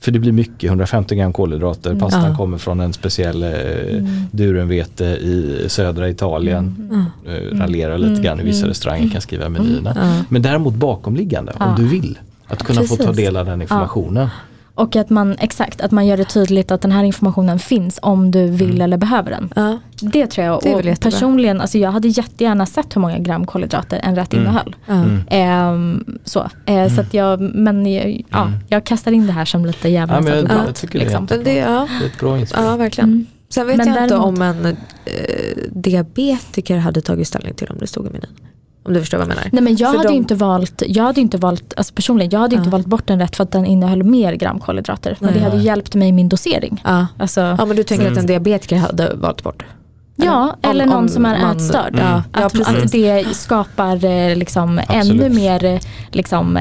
C: för det blir mycket, 150 gram kolhydrater, pastan
A: Ja.
C: kommer från en speciell eh,
B: Mm.
C: durenvete i södra Italien. Eh, raljerar lite grann hur vissa restauranger kan skriva menyerna.
A: Ja.
C: Men däremot bakomliggande, om
B: Ja.
C: du vill. Att kunna få ta
B: Precis.
C: del av den informationen.
B: Och att man, exakt, att man gör det tydligt att den här informationen finns om du vill
C: Mm.
B: eller behöver den.
A: Ja.
B: Det tror jag.
A: Det är
B: och
A: jättebra.
B: personligen, alltså jag hade jättegärna sett hur många gram kolhydrater en rätt
C: Mm.
B: innehöll.
A: Ja.
C: Mm.
B: Ehm, så eh, så att jag, men jag, ja, jag kastar in det här som lite
C: Ja,
B: djävulens
C: jag,
B: advokat.
C: jag tycker det är,
B: liksom.
A: Men det, ja.
C: det är ett bra inspel.
A: ja, verkligen.
B: Mm.
A: Sen vet
B: Men
A: jag inte
B: däremot-
A: om en eh, diabetiker hade tagit ställning till om det stod i menyn. Om du förstår vad jag menar.
B: Nej men jag
A: För
B: hade
A: de-
B: inte valt, jag hade inte valt, alltså personligen, jag hade ju inte
A: Ja.
B: valt bort en rätt för att den innehöll mer gram kolhydrater. Men
A: Nej.
B: det hade ju hjälpt mig i min dosering.
A: Ja.
B: Alltså,
A: ja, men du tänker
C: Mm.
A: att en diabetiker hade valt bort?
B: Ja,
A: Om-
B: eller någon
A: om
B: som är
A: man-
B: ätstörd.
A: Ja,
C: Mm.
A: ja,
B: Att,
A: precis.
B: att det skapar eh, liksom
C: Absolut.
B: ännu mer, eh, liksom,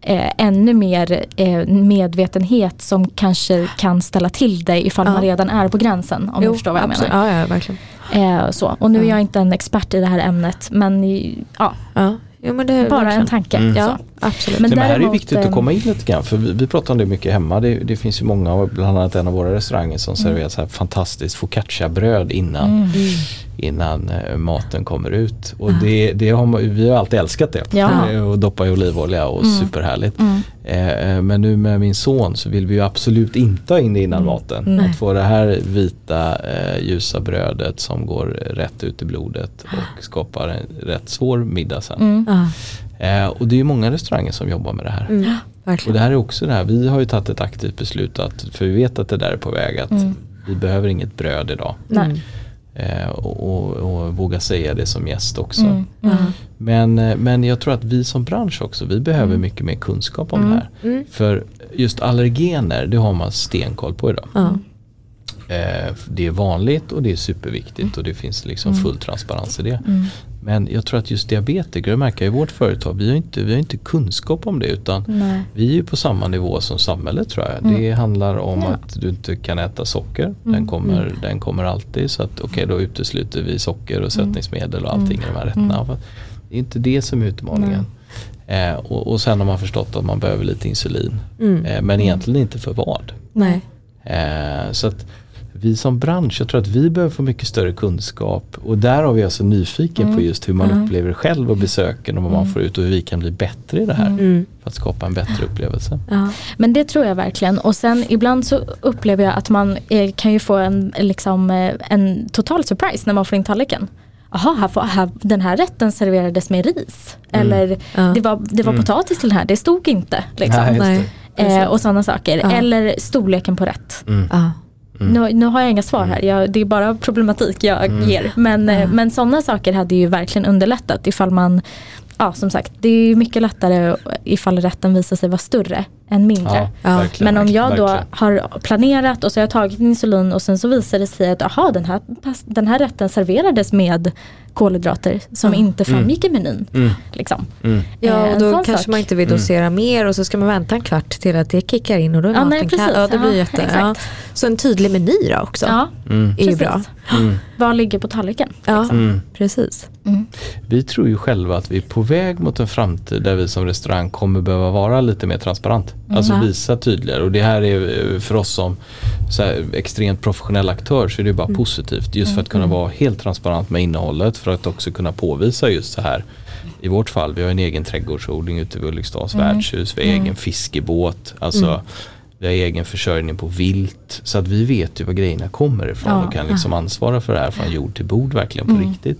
B: eh, ännu mer eh, medvetenhet som kanske kan ställa till det ifall
A: Ja.
B: man redan är på gränsen. Om du förstår vad jag
A: absolut.
B: menar.
A: Ja, ja, verkligen.
B: Eh, så. Och nu är
A: Ja.
B: jag inte en expert i det här ämnet men ja,
A: Ja. Jo, men det är
B: bara
A: verkligen.
B: en tanke.
C: Mm.
A: Ja,
B: Så.
A: Absolut.
B: Men
C: Nej, men här är det viktigt att
B: eh,
C: komma in lite grann för vi, vi pratar om det mycket hemma. Det, det finns ju många, och bland annat en av våra restauranger som serverar så här fantastiskt focaccia-bröd innan,
B: Mm.
C: innan eh, maten kommer ut. Och det, det har man, vi har alltid älskat det.
B: Ja.
C: Eh, Och doppa i olivolja och
B: Mm.
C: superhärligt.
B: Mm.
C: Eh, men nu med min son så vill vi ju absolut inte ha in det innan maten.
A: Nej.
C: Att få det här vita eh, ljusa brödet som går rätt ut i blodet och skapar en rätt svår middag sen.
B: Mm.
C: Eh, och det är ju många restauranger som jobbar med det här.
A: Mm.
C: Och det här är också det här, vi har ju tagit ett aktivt beslut att, för vi vet att det där är på väg att
B: Mm.
C: vi behöver inget bröd idag.
B: Nej.
C: Eh, och, och, och våga säga det som gäst också.
B: Mm. Mm.
C: Men, men jag tror att vi som bransch också, vi behöver mycket mer kunskap om
B: Mm.
C: det här.
A: Mm.
C: För just allergener, det har man stenkoll på idag. Eh, det är vanligt och det är superviktigt och det finns liksom full transparens i det.
B: Mm.
C: Men jag tror att just diabetiker, det märker i vårt företag, vi har inte, vi har inte kunskap om det utan
B: Nej.
C: vi är ju på samma nivå som samhället tror jag.
B: Mm.
C: Det handlar om
B: Ja.
C: att du inte kan äta socker. Den, kommer, den kommer alltid. Så att okej då utesluter vi socker och sötningsmedel och allting i de här rätterna. Det är inte det som är utmaningen. Eh, och, och sen har man förstått att man behöver lite insulin.
A: Mm.
C: Eh, men egentligen inte för vad.
A: Nej.
C: Eh, så att vi som bransch, jag tror att vi behöver få mycket större kunskap och där har vi alltså nyfiken
B: Mm.
C: på just hur man upplever det själv och besöken och vad man får ut och hur vi kan bli bättre i det här
A: Mm.
C: för att skapa en bättre upplevelse.
A: Ja.
B: Men det tror jag verkligen. Och sen ibland så upplever jag att man eh, kan ju få en, liksom, eh, en total surprise när man får in tallriken. Jaha, här, får- här, den här rätten serverades med ris. Eller
A: Ja.
B: det var, det var
C: Mm.
B: potatis till den här, det stod inte. Liksom.
C: Nej.
B: Eh, och sådana saker.
A: Ja.
B: Eller storleken på rätt.
C: Mm.
A: Ja.
B: Nu, nu har jag inga svar här, jag, det är bara problematik jag
C: Mm.
B: ger. Men, eh, men sådana saker hade ju verkligen underlättat ifall man, ja som sagt, det är mycket lättare ifall rätten visar sig vara större än mindre.
C: Ja,
A: Ja.
B: Men om jag då
C: verkligen.
B: har planerat och så har jag tagit insulin och sen så visar det sig att aha, den, här, den här rätten serverades med kolhydrater som
A: Ja.
B: inte framgick i menyn.
C: Mm.
B: Liksom.
C: Mm.
A: Ja,
B: Eh,
A: och
B: en
A: då kanske
B: sak.
A: man inte vill dosera mer och så ska man vänta en kvart till att det kickar in och då är
B: Ja,
A: maten
B: nej,
A: kall.
B: precis.
A: Ja, det blir
B: Ja,
A: jätte,
B: exakt.
A: ja. Så en tydlig meny då också
B: Ja,
C: Mm.
A: är ju
B: precis.
A: bra.
C: Mm.
B: Vad ligger på tallriken?
A: Ja,
B: Liksom.
C: Mm.
A: precis.
B: Mm.
C: Vi tror ju själva att vi är på väg mot en framtid där vi som restaurang kommer behöva vara lite mer transparent. Alltså
A: Ja.
C: visa tydligare och det här är eh, för oss som här, extremt professionell aktör så är det bara positivt. Just för att kunna vara helt transparent med innehållet för att också kunna påvisa just så här. I vårt fall, vi har en egen trädgårdsodling ute vid Ulriksdals värdshus, vi har egen fiskebåt. Alltså vi har egen försörjning på vilt. Så att vi vet ju var grejerna kommer ifrån
B: Ja.
C: och kan liksom ansvara för det här från jord till bord verkligen på riktigt.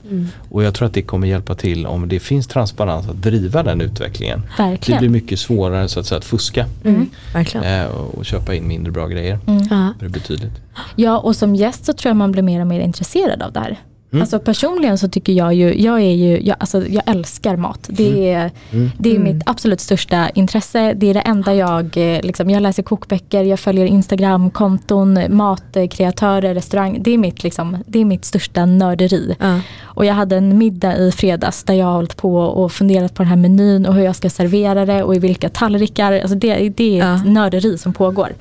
C: Och jag tror att det kommer hjälpa till om det finns transparens att driva den utvecklingen. Det
B: Verkligen.
C: blir mycket svårare så att, säga, att fuska
A: Mm. Verkligen.
C: eh, och, köpa in mindre bra grejer.
A: Ja.
C: Det är betydligt.
B: Ja och som gäst så tror jag man blir mer och mer intresserad av det här.
C: Mm.
B: Alltså personligen så tycker jag ju, jag är ju, jag, alltså jag älskar mat. Det är,
C: Mm.
B: det är mitt absolut största intresse. Det är det enda jag, eh, liksom, jag läser kokböcker, jag följer Instagram-konton, matkreatörer, restaurang. Det är mitt, liksom, det är mitt största nörderi.
A: Ja.
B: Och jag hade en middag i fredags där jag har hållit på och funderat på den här menyn och hur jag ska servera det och i vilka tallrikar. Alltså det, det är ett
A: Ja.
B: nörderi som pågår.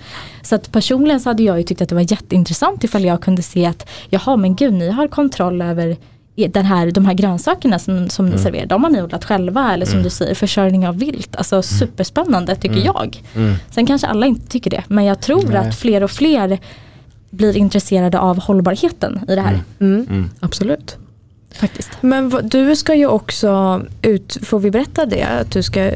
B: Så att personligen så hade jag ju tyckt att det var jätteintressant ifall jag kunde se att jaha men gud ni har kontroll över den här, de här grönsakerna som, som
C: Mm.
B: ni serverar, de har ni odlat själva eller som du säger försörjning av vilt. Alltså superspännande tycker jag.
C: Mm.
B: Sen kanske alla inte tycker det men jag tror
C: Nej.
B: att fler och fler blir intresserade av hållbarheten i det här.
A: Mm.
C: Mm.
A: Absolut.
B: Faktiskt.
A: Men du ska ju också, ut, får vi berätta det? Att du ska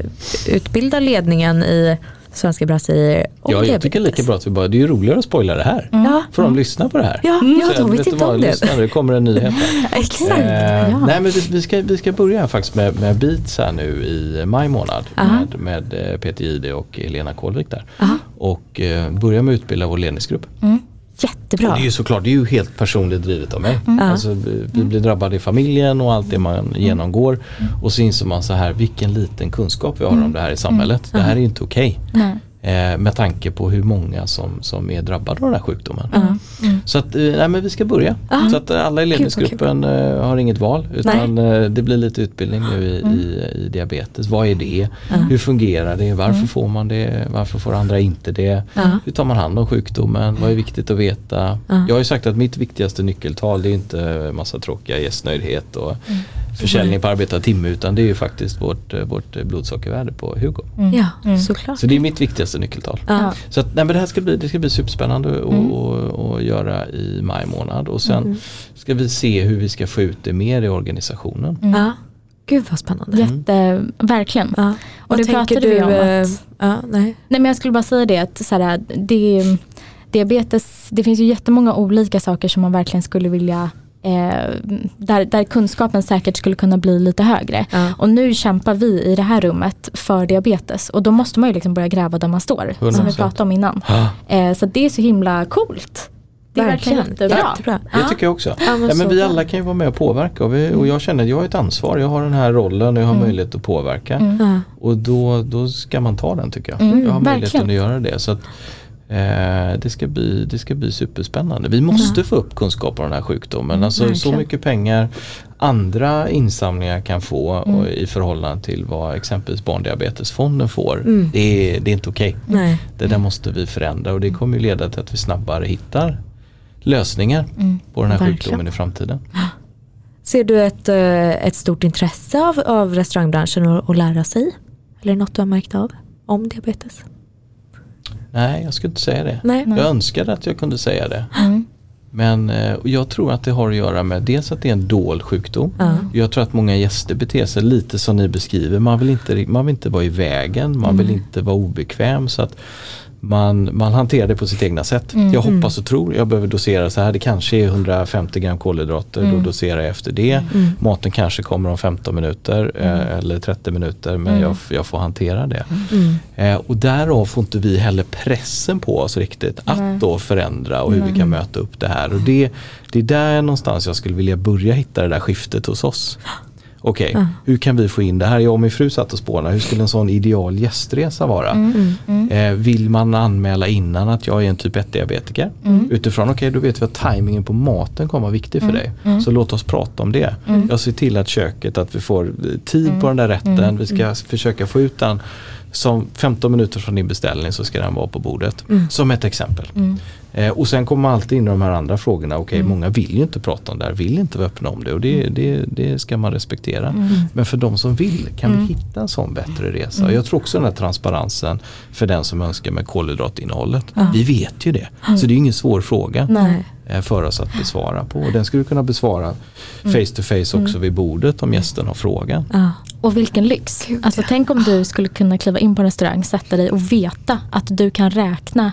A: utbilda ledningen i Svenska Brasilier om
C: Ja, jag tycker lika bra att vi bara, det är ju roligare att spoila det här.
A: Ja,
C: Får de lyssna på det här?
A: ja,
B: Mm.
A: ja de
C: vet
A: inte om det.
C: lyssna, det kommer en nyhet här.
A: Exakt.
C: Eh,
B: Ja.
C: Nej men vi, vi, ska, vi ska börja faktiskt med, med Beats här nu i maj månad
A: Aha.
C: med, med eh, Peter Jihde och Helena Kolvik där.
A: Aha.
C: Och eh, börja med att utbilda vår ledningsgrupp.
B: Mm.
A: Jättebra.
C: Och det är ju såklart, det är ju helt personligt drivet av mig.
A: Ja.
C: Alltså, vi, blir drabbade i familjen och allt det man genomgår. Och så inser man så här, vilken liten kunskap vi har om det här i samhället. Det här är ju inte okej.
B: Nej.
C: Eh, med tanke på hur många som, som är drabbade av den här sjukdomen.
A: Ja.
C: Så att, eh, nej, men vi ska börja.
A: Ja.
C: Så att eh, alla i
A: Kul, vad
C: ledningsgruppen eh, har inget val utan eh, det blir lite utbildning nu i, i, i diabetes. Vad är det? Hur fungerar det? Varför får man det? Varför får andra inte det? Hur tar man hand om sjukdomen? Vad är viktigt att veta?
A: Ja.
C: Jag har ju sagt att mitt viktigaste nyckeltal det är inte massa tråkiga gästnöjdhet och försäljning på arbetad timme utan det är ju faktiskt vårt, eh, vårt sockervärde på Hugo.
A: Ja,
B: Mm.
A: såklart.
C: Så det är mitt viktigaste nyckeltal.
A: Ja.
C: Så att, nej, men det här ska bli, det ska bli superspännande att
B: Mm.
C: att- att göra i maj månad och sen ska vi se hur vi ska få ut det mer i organisationen.
A: Ja. Gud vad spännande.
B: Jätte, verkligen.
A: Ja.
B: Och
A: Vad
B: det pratade vi om
A: eh,
B: att-
A: ja, nej.
B: Nej men jag skulle bara säga det att så här, det, diabetes, det finns ju jättemånga olika saker som man verkligen skulle vilja eh, där, där kunskapen säkert skulle kunna bli lite högre.
A: Ja.
B: Och nu kämpar vi i det här rummet för diabetes och då måste man ju liksom börja gräva där man står. Som vi
C: 100%.
B: pratade om innan. Eh, så det är så himla coolt. Det är verkligen, jättebra.
A: Jättebra.
C: Det
B: Ja.
C: tycker jag också.
A: Ja, men
C: Ja, men vi alla kan ju vara med och påverka och, vi, och jag känner att jag har ett ansvar. Jag har den här rollen och jag har möjlighet att påverka.
B: Mm.
C: Och då, då ska man ta den tycker jag.
B: Mm,
C: jag har möjligheten
B: verkligen.
C: att göra det. Så att, eh, det, ska bli, det ska bli superspännande. Vi måste få upp kunskap om den här sjukdomen. Alltså, så
A: verkligen.
C: mycket pengar andra insamlingar kan få
B: Mm.
C: i förhållande till vad exempelvis Barndiabetesfonden får.
A: Mm.
C: Det, är, det är inte okej.
A: Nej.
C: Det där måste vi förändra och det kommer ju leda till att vi snabbare hittar lösningar
B: Mm.
C: på den här
A: Verkligen.
C: sjukdomen i framtiden.
A: Ser du ett, eh, ett stort intresse av, av restaurangbranschen att, lära sig? Eller något du har märkt av om diabetes?
C: Nej, jag skulle inte säga det.
A: Nej.
B: Nej.
C: Jag önskade att jag kunde säga det.
B: Mm.
C: Men eh, och jag tror att det har att göra med dels att det är en dold sjukdom.
A: Ja.
C: Jag tror att många gäster beter sig lite som ni beskriver. Man vill inte, man vill inte vara i vägen, man vill inte vara obekväm. Så att man, man hanterar det på sitt egna sätt. Jag hoppas och tror, jag behöver dosera så här. Det kanske är 150 gram kolhydrater, då doserar jag efter det. Maten kanske kommer om 15 minuter eh, eller 30 minuter men jag, jag får hantera det.
A: Mm.
C: Eh, och därav får inte vi heller pressen på oss riktigt att då förändra och hur vi kan möta upp det här. Och det, det är där någonstans jag skulle vilja börja hitta det där skiftet hos oss. Okej,
A: Ja.
C: hur kan vi få in det här? Jag och min fru satt och spånade, hur skulle en sån ideal gästresa vara?
B: Mm.
C: Eh, vill man anmäla innan att jag är en typ 1 diabetiker? Utifrån, okej då vet vi att tajmingen på maten kommer vara viktig för dig. Så låt oss prata om det. Jag ser till att köket, att vi får tid på den där rätten. Vi ska försöka få ut den. Som 15 minuter från din beställning så ska den vara på bordet. Som ett exempel. Eh, och sen kommer man alltid in i de här andra frågorna. Okej, många vill ju inte prata om det här, vill inte vara öppna om det och det, det, det ska man respektera. Men för de som vill, kan vi hitta en sån bättre resa? Och Jag tror också den här transparensen för den som önskar med kolhydratinnehållet. Vi vet ju det, så det är ingen svår fråga
A: Nej.
C: eh, för oss att besvara på. Och den skulle du kunna besvara face to face också vid bordet om gästen har frågan.
A: Ja.
B: Och vilken lyx. Alltså, tänk om du skulle kunna kliva in på en restaurang, sätta dig och veta att du kan räkna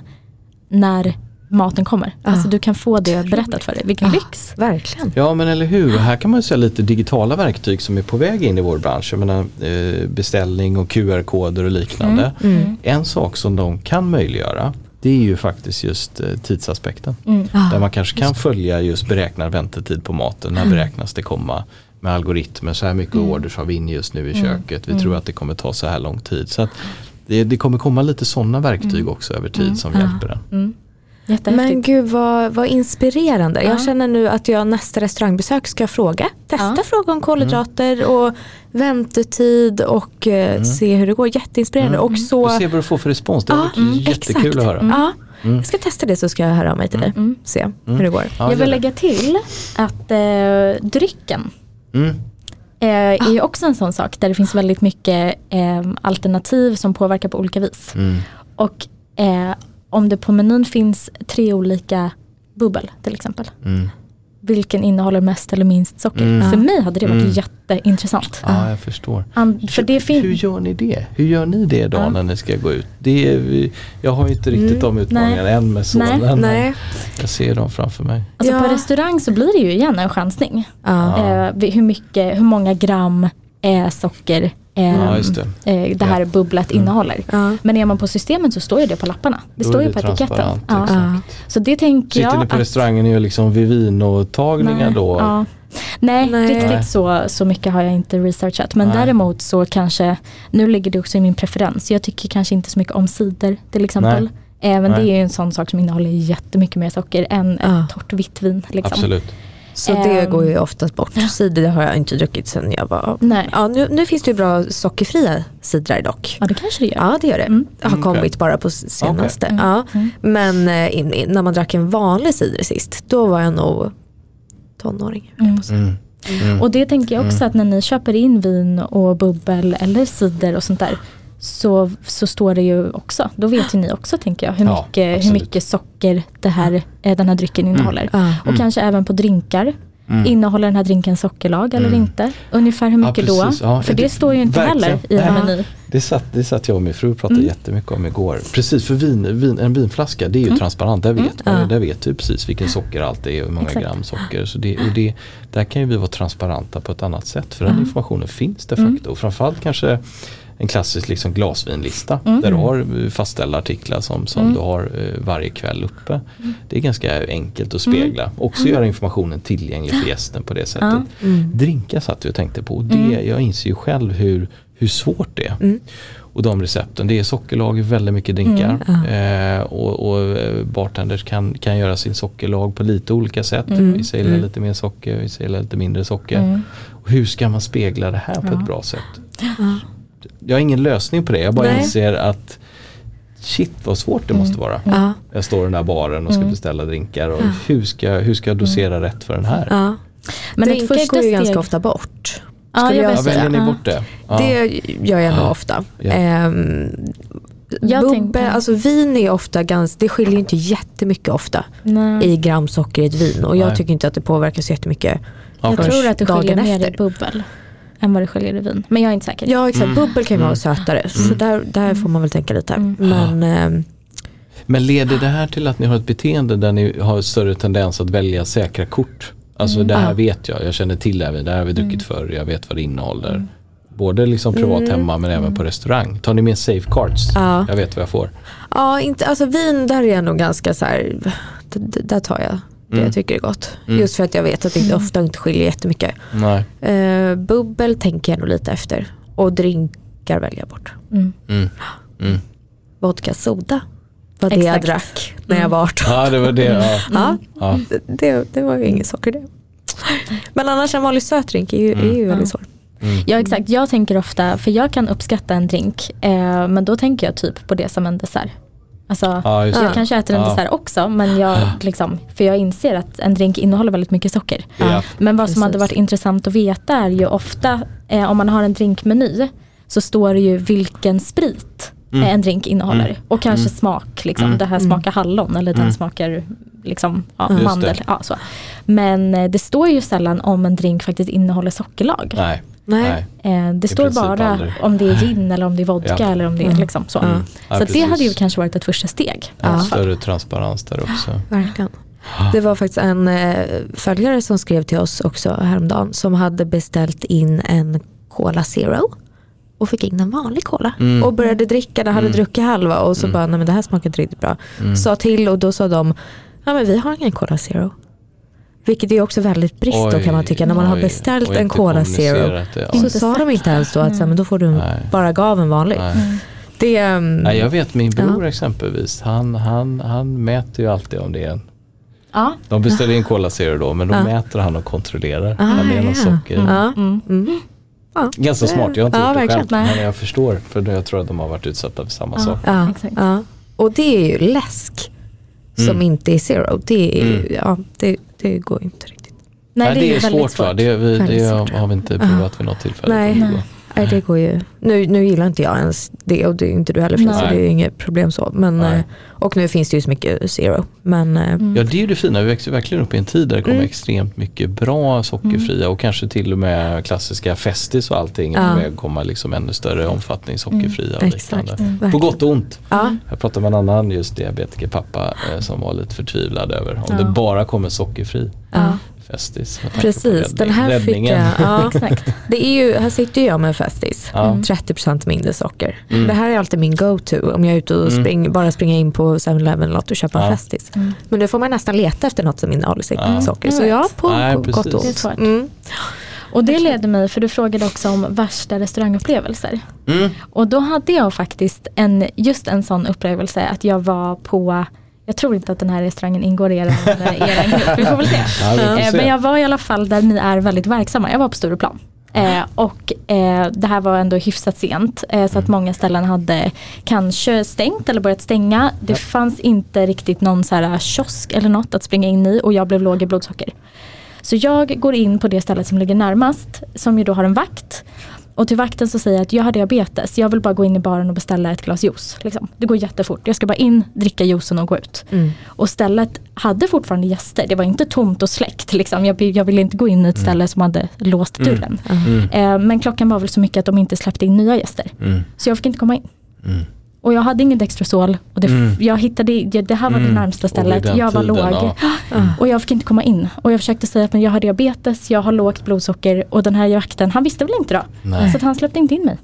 B: när maten kommer.
A: Ja.
B: Alltså du kan få det berättat för dig. Vilken
A: Ja.
B: lyx.
A: Verkligen.
C: Ja men eller hur, här kan man ju säga lite digitala verktyg som är på väg in i vår bransch. Jag menar eh, beställning och QR-koder och liknande.
A: Mm.
C: En sak som de kan möjliggöra det är ju faktiskt just eh, tidsaspekten.
B: Mm.
A: Ja.
C: Där man kanske kan följa just beräknad väntetid på maten. När beräknas det komma med algoritmer. Så här mycket orders har vi in just nu i köket. Vi tror att det kommer ta så här lång tid. Så att det, det kommer komma lite sådana verktyg också över tid som hjälper en.
B: Mm.
A: Men gud vad, vad inspirerande.
B: Ja.
A: Jag känner nu att jag nästa restaurangbesök ska fråga. Testa
B: Ja.
A: fråga om kolhydrater och väntetid och eh, se hur det går. Jätteinspirerande. Och så,
C: Och se vad du får för respons. Det
A: Ja,
C: är
A: mm,
C: jättekul
A: exakt.
C: att höra.
A: ja, jag ska testa det så ska jag höra av mig till dig. Se hur det går.
C: Ja,
B: jag vill lägga till att eh, drycken
C: Mm.
B: eh, är ju också en sån sak där det finns väldigt mycket eh, alternativ som påverkar på olika vis.
C: Mm.
B: Och eh, om det på menyn finns tre olika bubbel till exempel.
C: Mm.
B: Vilken innehåller mest eller minst socker?
C: Mm.
B: För mig hade det varit
C: Mm.
B: jätteintressant.
C: Ja, jag förstår.
B: An- för det
C: hur,
B: fin-
C: hur gör ni det? Hur gör ni det då
B: Ja.
C: när ni ska gå ut? Det är, jag har ju inte riktigt de utmaningarna än med sonen.
A: Nej.
C: Jag ser dem framför mig.
B: Alltså
A: Ja.
B: På restaurang så blir det ju igen en chansning.
A: Ja.
B: Eh, hur, mycket, hur många gram eh, socker
C: Ja, just det.
B: Eh, det här
C: Ja.
B: bubblet innehåller.
A: Ja.
B: Men är man på systemet så står ju det på lapparna. Det
C: Då
B: står ju
C: det
B: på etiketten. Ja.
A: Ja.
B: Så det tänker
C: Sitter
B: jag
C: ni på
B: att-
C: restaurangen och gör liksom Vivino-tagningar
B: Nej,
C: då?
B: Ja. Nej,
A: Nej.
B: riktigt
C: Nej.
B: Så, så mycket har jag inte researchat. Men
C: Nej.
B: däremot så kanske, nu ligger det också i min preferens. Jag tycker kanske inte så mycket om cider till exempel. Även det
C: Nej.
B: är ju en sån sak som innehåller jättemycket mer socker än
A: Ja.
B: ett torrt vitt vin. Liksom.
C: Absolut.
A: Så det
B: Ehm.
A: går ju oftast bort. Cider det har jag inte druckit sen jag var...
B: Nej.
A: Ja, nu, nu finns det ju bra sockerfria cidrar dock.
B: Ja det kanske det gör.
A: Ja det gör det.
B: Mm.
A: Har
C: Mm,
A: kommit
C: okej.
A: bara på senaste.
B: Mm.
A: Ja.
B: Mm.
A: Men eh, in, in, när man drack en vanlig cider sist, då var jag nog tonåring. säga.
C: Mm. Mm.
B: Och det tänker jag också att när ni köper in vin och bubbel eller cider och sånt där så, så står det ju också, då vet ju ni också tänker jag hur
C: Ja,
B: mycket, hur mycket socker det här, eh, den här drycken innehåller.
A: Ja.
B: Och kanske även på drinkar.
C: Mm.
B: Innehåller den här drinken sockerlag eller
C: Mm.
B: inte? Ungefär hur
C: Ja,
B: mycket
C: precis.
B: då?
C: Ja,
B: för det,
C: det-
B: står ju inte
C: verkligen.
B: heller i en
A: Ja.
B: meny.
C: Det, satt, det satt jag och min fru och pratade
B: Mm.
C: jättemycket om igår. Precis, för vin, vin, en vinflaska det är ju transparent. Där vet, man, ju-
A: Ja.
C: där vet du precis vilken sockerhalt det är och hur många
B: Exakt.
C: gram socker. Så det, och det, där kan ju vi vara transparenta på ett annat sätt. För den informationen finns de facto. Och framförallt kanske en klassisk liksom glasvinlista där du har eh, fastställda artiklar som, som du har eh, varje kväll uppe. Det är ganska enkelt att spegla. Också göra informationen tillgänglig för gästen på det sättet.
A: Mm.
C: Drinkar satt vi och tänkte på. Och det, Jag inser ju själv hur, hur svårt det är.
A: Mm.
C: Och de recepten, det är sockerlag väldigt mycket drinkar. Eh, och och eh, bartenders kan, kan göra sin sockerlag på lite olika sätt. Vissa gillar lite mer socker, vissa gillar lite mindre socker. Och hur ska man spegla det här på ett bra sätt? Jag har ingen lösning på det, jag bara
A: Nej.
C: inser att shit vad svårt det måste vara.
A: Ja.
C: Jag står i den där baren och ska beställa drinkar och hur, ska, hur ska jag dosera rätt för den här?
A: Ja.
B: Men
A: Drinkar
B: första
A: går ju
B: steg-
A: ganska ofta bort.
B: Ja,
A: skulle
B: jag
A: jag
C: väljer ni bort det? Ja.
A: Det gör jag nog ofta.
C: Ja.
A: Ehm,
B: Jag
A: Bubbe,
B: tänkte-
A: alltså vin är ofta ganska, det skiljer inte jättemycket ofta
B: Nej.
A: i gram socker i ett vin och jag
C: Nej.
A: tycker inte att det påverkar så jättemycket.
B: Jag tror att det skiljer mer i bubbel än vad det skiljer i vin. Men jag är inte säker.
A: Ja exakt,
C: Mm.
A: bubbel kan ju vara sötare så där, där får man väl tänka lite. Men ehm,
C: Men leder det här till att ni har ett beteende där ni har större tendens att välja säkra kort? Alltså det här
A: Ja.
C: vet jag, jag känner till det här, det här har vi druckit förr, jag vet vad det innehåller. Både liksom privat hemma men även på restaurang. Tar ni med safecards?
A: Ja.
C: Jag vet vad jag får.
A: ja, inte, alltså vin där är jag nog ganska så här, där tar jag det
C: Mm.
A: jag tycker är gott.
C: Mm.
A: Just för att jag vet att det inte, ofta inte skiljer jättemycket.
C: Nej.
A: Uh, bubbel tänker jag nog lite efter och drinkar väljer jag bort.
B: Mm.
C: Mm. Mm.
A: Vodka soda var det jag drack när jag var 18.
C: Ja det var det. Ja.
A: Ja,
C: Ja.
A: det, det var ju inget socker det. Men annars en vanlig sötdrink är ju, är ju väldigt svår.
C: Mm.
B: Ja exakt, jag tänker ofta, för jag kan uppskatta en drink, eh, men då tänker jag typ på det som en dessert. Alltså,
C: Ja,
B: jag kanske äter en
C: Ja.
B: dessert också, men jag, liksom, för jag inser att en drink innehåller väldigt mycket socker.
C: Ja.
B: Men vad som
A: Precis.
B: hade varit intressant att veta är ju ofta, eh, om man har en drinkmeny, så står det ju vilken sprit
C: Mm.
B: en drink innehåller.
C: Mm.
B: Och kanske smak, liksom.
C: Mm.
B: det här smakar hallon eller den
C: Mm.
B: smakar liksom, ja, mandel. Ja, så. Men eh, det står ju sällan om en drink faktiskt innehåller sockerlag.
C: Nej.
A: Nej.
C: Nej.
B: Eh, det står bara
C: aldrig.
B: om det är gin eller om det är vodka
C: Ja.
B: eller om det är liksom så.
A: Ja.
C: Ja,
B: Så det hade ju kanske varit ett första steg.
C: En
A: Ja.
C: större transparens där också.
A: Verkligen. Det var faktiskt en eh, följare som skrev till oss också häromdagen som hade beställt in en Cola Zero och fick in en vanlig cola
C: Mm.
A: och började dricka, den hade
C: Mm.
A: druckit halva och så
C: Mm.
A: bara nej men det här smakar inte riktigt bra.
C: Mm.
A: Sa till och då sa de ja men vi har ingen Cola Zero. Vilket är också väldigt brist då
C: Oj,
A: kan man tycka när man har
C: oj,
A: beställt
C: och
A: en Cola Zero.
C: det. Ja.
A: Så sa de inte ens då att så här, men då får du
C: Nej.
A: bara gav en vanlig.
C: Nej.
B: Mm.
A: Det, um,
C: Nej, jag vet min bror exempelvis, han, han, han mäter ju alltid om det är en
B: Ja.
C: De beställer in Cola Zero då men då
A: Ja.
C: mäter han och kontrollerar
A: Ah,
C: om det är något
A: ja.
C: socker.
A: Ja.
B: Mm.
A: Mm. Ja.
C: Ganska smart, jag har inte
A: Ja,
C: gjort det själv
B: Nej.
C: men jag förstår för jag tror att de har varit utsatta för samma
B: Ja.
C: sak.
A: Ja, ja. Och det är ju läsk som
C: Mm.
A: inte är zero. Det, är, ju-
C: Mm.
A: ja, det, det går inte riktigt.
B: Nej, det, är,
C: är
B: väldigt
C: svårt,
B: svårt.
C: va? Det, vi, det har vi inte provat vid något tillfälle.
A: Nej. Nej, det går ju. Nu, nu gillar inte jag ens det och det är inte du heller Felicia, så det är ju inget problem så. Men,
C: Nej.
A: eh, och nu finns det ju så mycket zero. Men eh,
B: Mm.
C: Ja det är ju det fina, vi växer verkligen upp i en tid där det kommer
A: Mm.
C: extremt mycket bra sockerfria och kanske till och med klassiska Festis och allting.
A: Ja.
C: Med komma liksom ännu större omfattning sockerfria och
A: Exakt.
C: liknande.
B: Mm.
C: På gott och ont.
A: Ja,
C: Jag pratade med en annan just diabetikerpappa eh, som var lite förtvivlad över om
B: Ja.
C: det bara kommer sockerfri
A: ja.
C: Festis.
A: Precis, den här fick jag. Ja.
B: Exakt.
A: Det är ju, här sitter jag med Festis.
C: Ja.
A: 30% mindre socker.
C: Mm.
A: Det här är alltid min go-to om jag är ute och
C: Mm.
A: spring, bara springer in på 7-Eleven eller något och köper en
C: Ja.
A: Festis.
B: Mm.
A: Men nu får man nästan leta efter något som innehåller sig-
C: Ja.
A: socker.
B: Jag
A: Så
B: vet.
A: ja, på
C: Nej,
A: gott och
B: Det är
A: ont. Mm.
B: Och det leder mig, för du frågade också om värsta restaurangupplevelser.
C: Mm.
B: Och då hade jag faktiskt en, just en sån upplevelse att jag var på jag tror inte att den här restaurangen ingår i er, er grupp, vi får väl se.
C: Ja, får
B: Eh,
C: se.
B: Men jag var i alla fall där ni är väldigt verksamma. Jag var på Stureplan. Eh, och eh, det här var ändå hyfsat sent eh, så att
C: Mm.
B: många ställen hade kanske stängt eller börjat stänga. Det
C: Ja.
B: fanns inte riktigt någon så här kiosk eller något att springa in i och jag blev låg i blodsocker. Så jag går in på det stället som ligger närmast som ju då har en vakt. Och till vakten så säger jag att jag har diabetes, jag vill bara gå in i baren och beställa ett glas juice. Liksom. Det går jättefort, jag ska bara in, dricka juicen och gå ut.
A: Mm.
B: Och stället hade fortfarande gäster, det var inte tomt och släckt. Liksom. Jag, jag ville inte gå in i ett ställe som hade låst
C: Mm.
B: dörren.
C: Mm.
B: Eh, men klockan var väl så mycket att de inte släppte in nya gäster.
C: Mm.
B: Så jag fick inte komma in.
C: Mm.
B: Och jag hade ingen Dextrosol. Och det,
C: Mm.
B: jag hittade, det det här var det
C: Mm.
B: närmsta
C: Och vid
B: stället. Jag var
C: tiden,
B: låg.
C: ja.
A: Ja.
B: Och jag fick inte komma in. Och jag försökte säga att men jag har diabetes, jag har lågt blodsocker och den här vakten, han visste väl inte då.
C: Nej.
B: Så att han släppte inte in mig.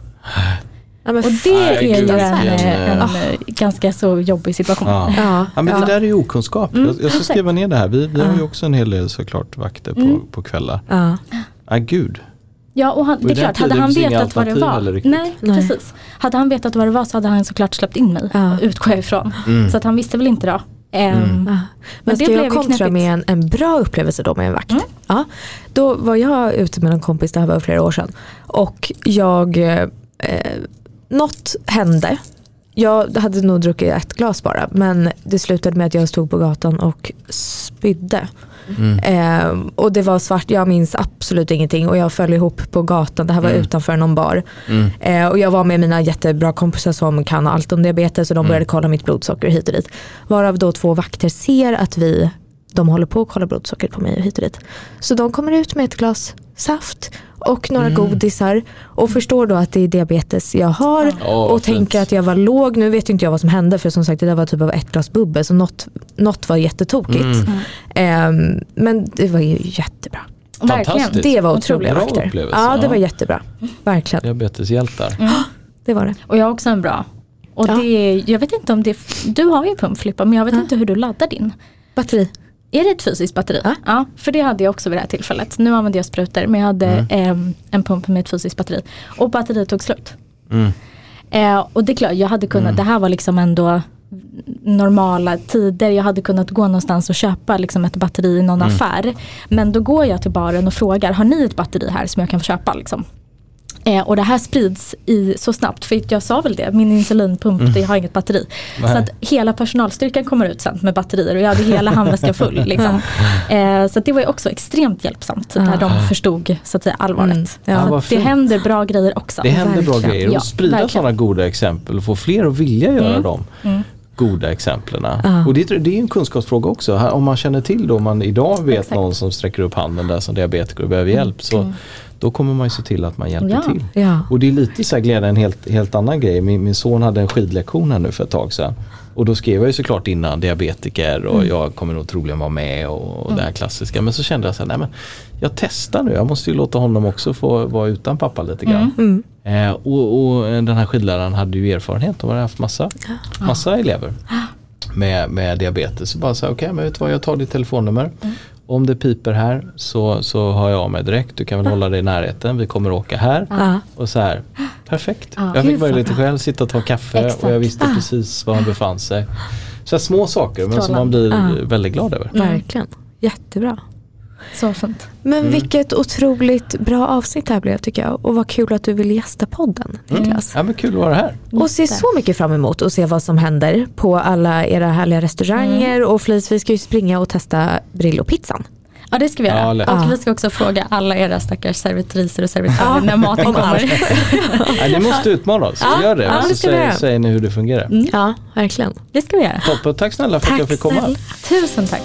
A: Ja, men
B: Och det
C: Nej,
B: är ju en, eh, en
C: eh,
B: eh, ganska så jobbig situation.
C: Ja.
A: ja,
C: Ja, men
A: ja.
C: det där är ju okunskap.
B: Mm,
C: jag, jag ska skriva ner det här. Vi, vi har ju också en hel del såklart vakter på,
B: Mm.
C: på kvällar.
A: Ja.
C: Ah, gud.
B: Ja och han,
C: Och
B: det är klart, hade han vetat vad det var. Nej,
A: Nej.
B: precis. Hade han vetat vad det var så hade han såklart släppt in mig.
A: Ja.
B: Utgår jag ifrån.
C: Mm.
B: Så att han visste väl inte då. Ehm,
C: Mm.
A: Ja. Men
B: det
A: ska jag
B: blev ju
A: kontra med en, en bra upplevelse då med en vakt?
B: Mm.
A: Ja. Då var jag ute med en kompis, det här var flera år sedan. Och jag, eh, något hände. Jag hade nog druckit ett glas bara. Men det slutade med att jag stod på gatan och spydde.
C: Mm.
A: Eh, och det var svart, jag minns absolut ingenting. Och jag föll ihop på gatan, det här var
C: Mm.
A: utanför någon bar.
C: Mm.
A: Eh, och jag var med mina jättebra kompisar som kan allt om diabetes och de
C: Mm.
A: började kolla mitt blodsocker hit och dit. Varav då två vakter ser att vi, de håller på att kolla blodsockret på mig och hit och dit. Så de kommer ut med ett glas saft och några
C: Mm.
A: godisar och förstår då att det är diabetes jag har.
C: Åh,
A: och
C: fint.
A: tänker att jag var låg. Nu vet inte jag vad som hände för som sagt det där var typ av ett glas bubbel så något, något var jättetokigt.
C: Mm.
A: Ehm, men det var ju jättebra.
B: verkligen.
C: Fantastiskt.
A: Det var
B: Otroligt.
A: otroliga vakter. Ja det
C: ja.
A: var jättebra. Verkligen.
C: Diabeteshjältar.
B: Mm.
A: Det var det.
B: Och jag har också en bra. Och
A: Ja.
B: det är, jag vet inte om det, du har ju pumpflippa men jag vet
A: Ja.
B: inte hur du laddar din.
A: Batteri.
B: Är det ett fysiskt batteri?
A: Ja.
B: för det hade jag också vid det här tillfället. Nu använder jag sprutor men jag hade
C: Mm.
B: ehm, en pump med ett fysiskt batteri. Och batteriet tog slut.
C: Mm.
B: Eh, och det är klart, jag hade kunnat,
C: Mm.
B: det här var liksom ändå normala tider. Jag hade kunnat gå någonstans och köpa liksom ett batteri i någon
C: Mm.
B: affär. Men då går jag till baren och frågar, har ni ett batteri här som jag kan få köpa? Liksom? Eh, och det här sprids i, så snabbt, för jag sa väl det, min insulinpump,
C: Mm.
B: det har inget batteri.
C: Nej.
B: Så att hela personalstyrkan kommer ut sen med batterier och jag hade hela handväskan full. Liksom. Eh, så det var ju också extremt hjälpsamt när de förstod så att säga, allvaret.
A: Mm. Ja,
C: Ja,
B: det händer bra grejer också.
C: Det händer bra
A: Verkligen.
C: grejer
B: Ja,
C: och sprida
B: verkligen.
C: sådana goda exempel och få fler att vilja göra
B: Mm.
C: dem.
B: Mm.
C: goda exemplen.
A: Ja.
C: Och det, det är en kunskapsfråga också. Om man känner till då, om man idag vet
B: Exakt.
C: någon som sträcker upp handen där som diabetiker och behöver hjälp. Så
B: Mm.
C: Då kommer man ju se till att man hjälper
B: Ja.
C: till.
A: Ja.
C: Och det är lite så här glädjande, en helt, helt annan grej. Min, min son hade en skidlektion här nu för ett tag sedan. Och då skrev jag ju såklart innan diabetiker och
B: Mm.
C: jag kommer nog troligen vara med och, och det här klassiska. Men så kände jag så här, nej men jag testar nu. Jag måste ju låta honom också få vara utan pappa lite grann.
A: Mm.
C: Eh, och, och den här skidläraren hade ju erfarenhet och hade haft massa, massa elever med, med diabetes. Så bara så här, okej men vet du vad, jag tar ditt telefonnummer. Om det piper här så, så hör jag av mig direkt. Du kan väl hålla dig i närheten. Vi kommer åka här.
A: Ja.
C: Och så här, perfekt.
B: Ja.
C: jag fick möjlighet att själv sitta och ta kaffe
B: Exakt.
C: och jag visste precis var han befann sig. Så små saker men som man blir väldigt glad över.
A: Verkligen. Jättebra.
B: Så fint.
A: Men
C: Mm.
A: vilket otroligt bra avsnitt det här blev tycker jag. Och vad kul att du ville gästa podden Niklas.
C: Ja men kul att vara här.
A: Och ser så mycket fram emot att se vad som händer på alla era härliga restauranger. Och Flis, vi ska ju springa och testa Brillo-pizzan.
B: Ja det ska vi
C: Ja,
B: göra.
C: lätt.
B: och
A: Ja.
B: vi ska också fråga alla era stackars servitriser och servitörer när maten
A: om
B: kommer.
C: Nej, ni måste utmana oss,
B: Ja,
C: gör det.
A: ja,
C: så säger, säger ni hur det fungerar.
A: Ja, verkligen.
B: Det ska vi göra.
C: Toppen, tack snälla för att
A: Tack
C: jag fick komma.
A: snälla.
B: Tusen tack.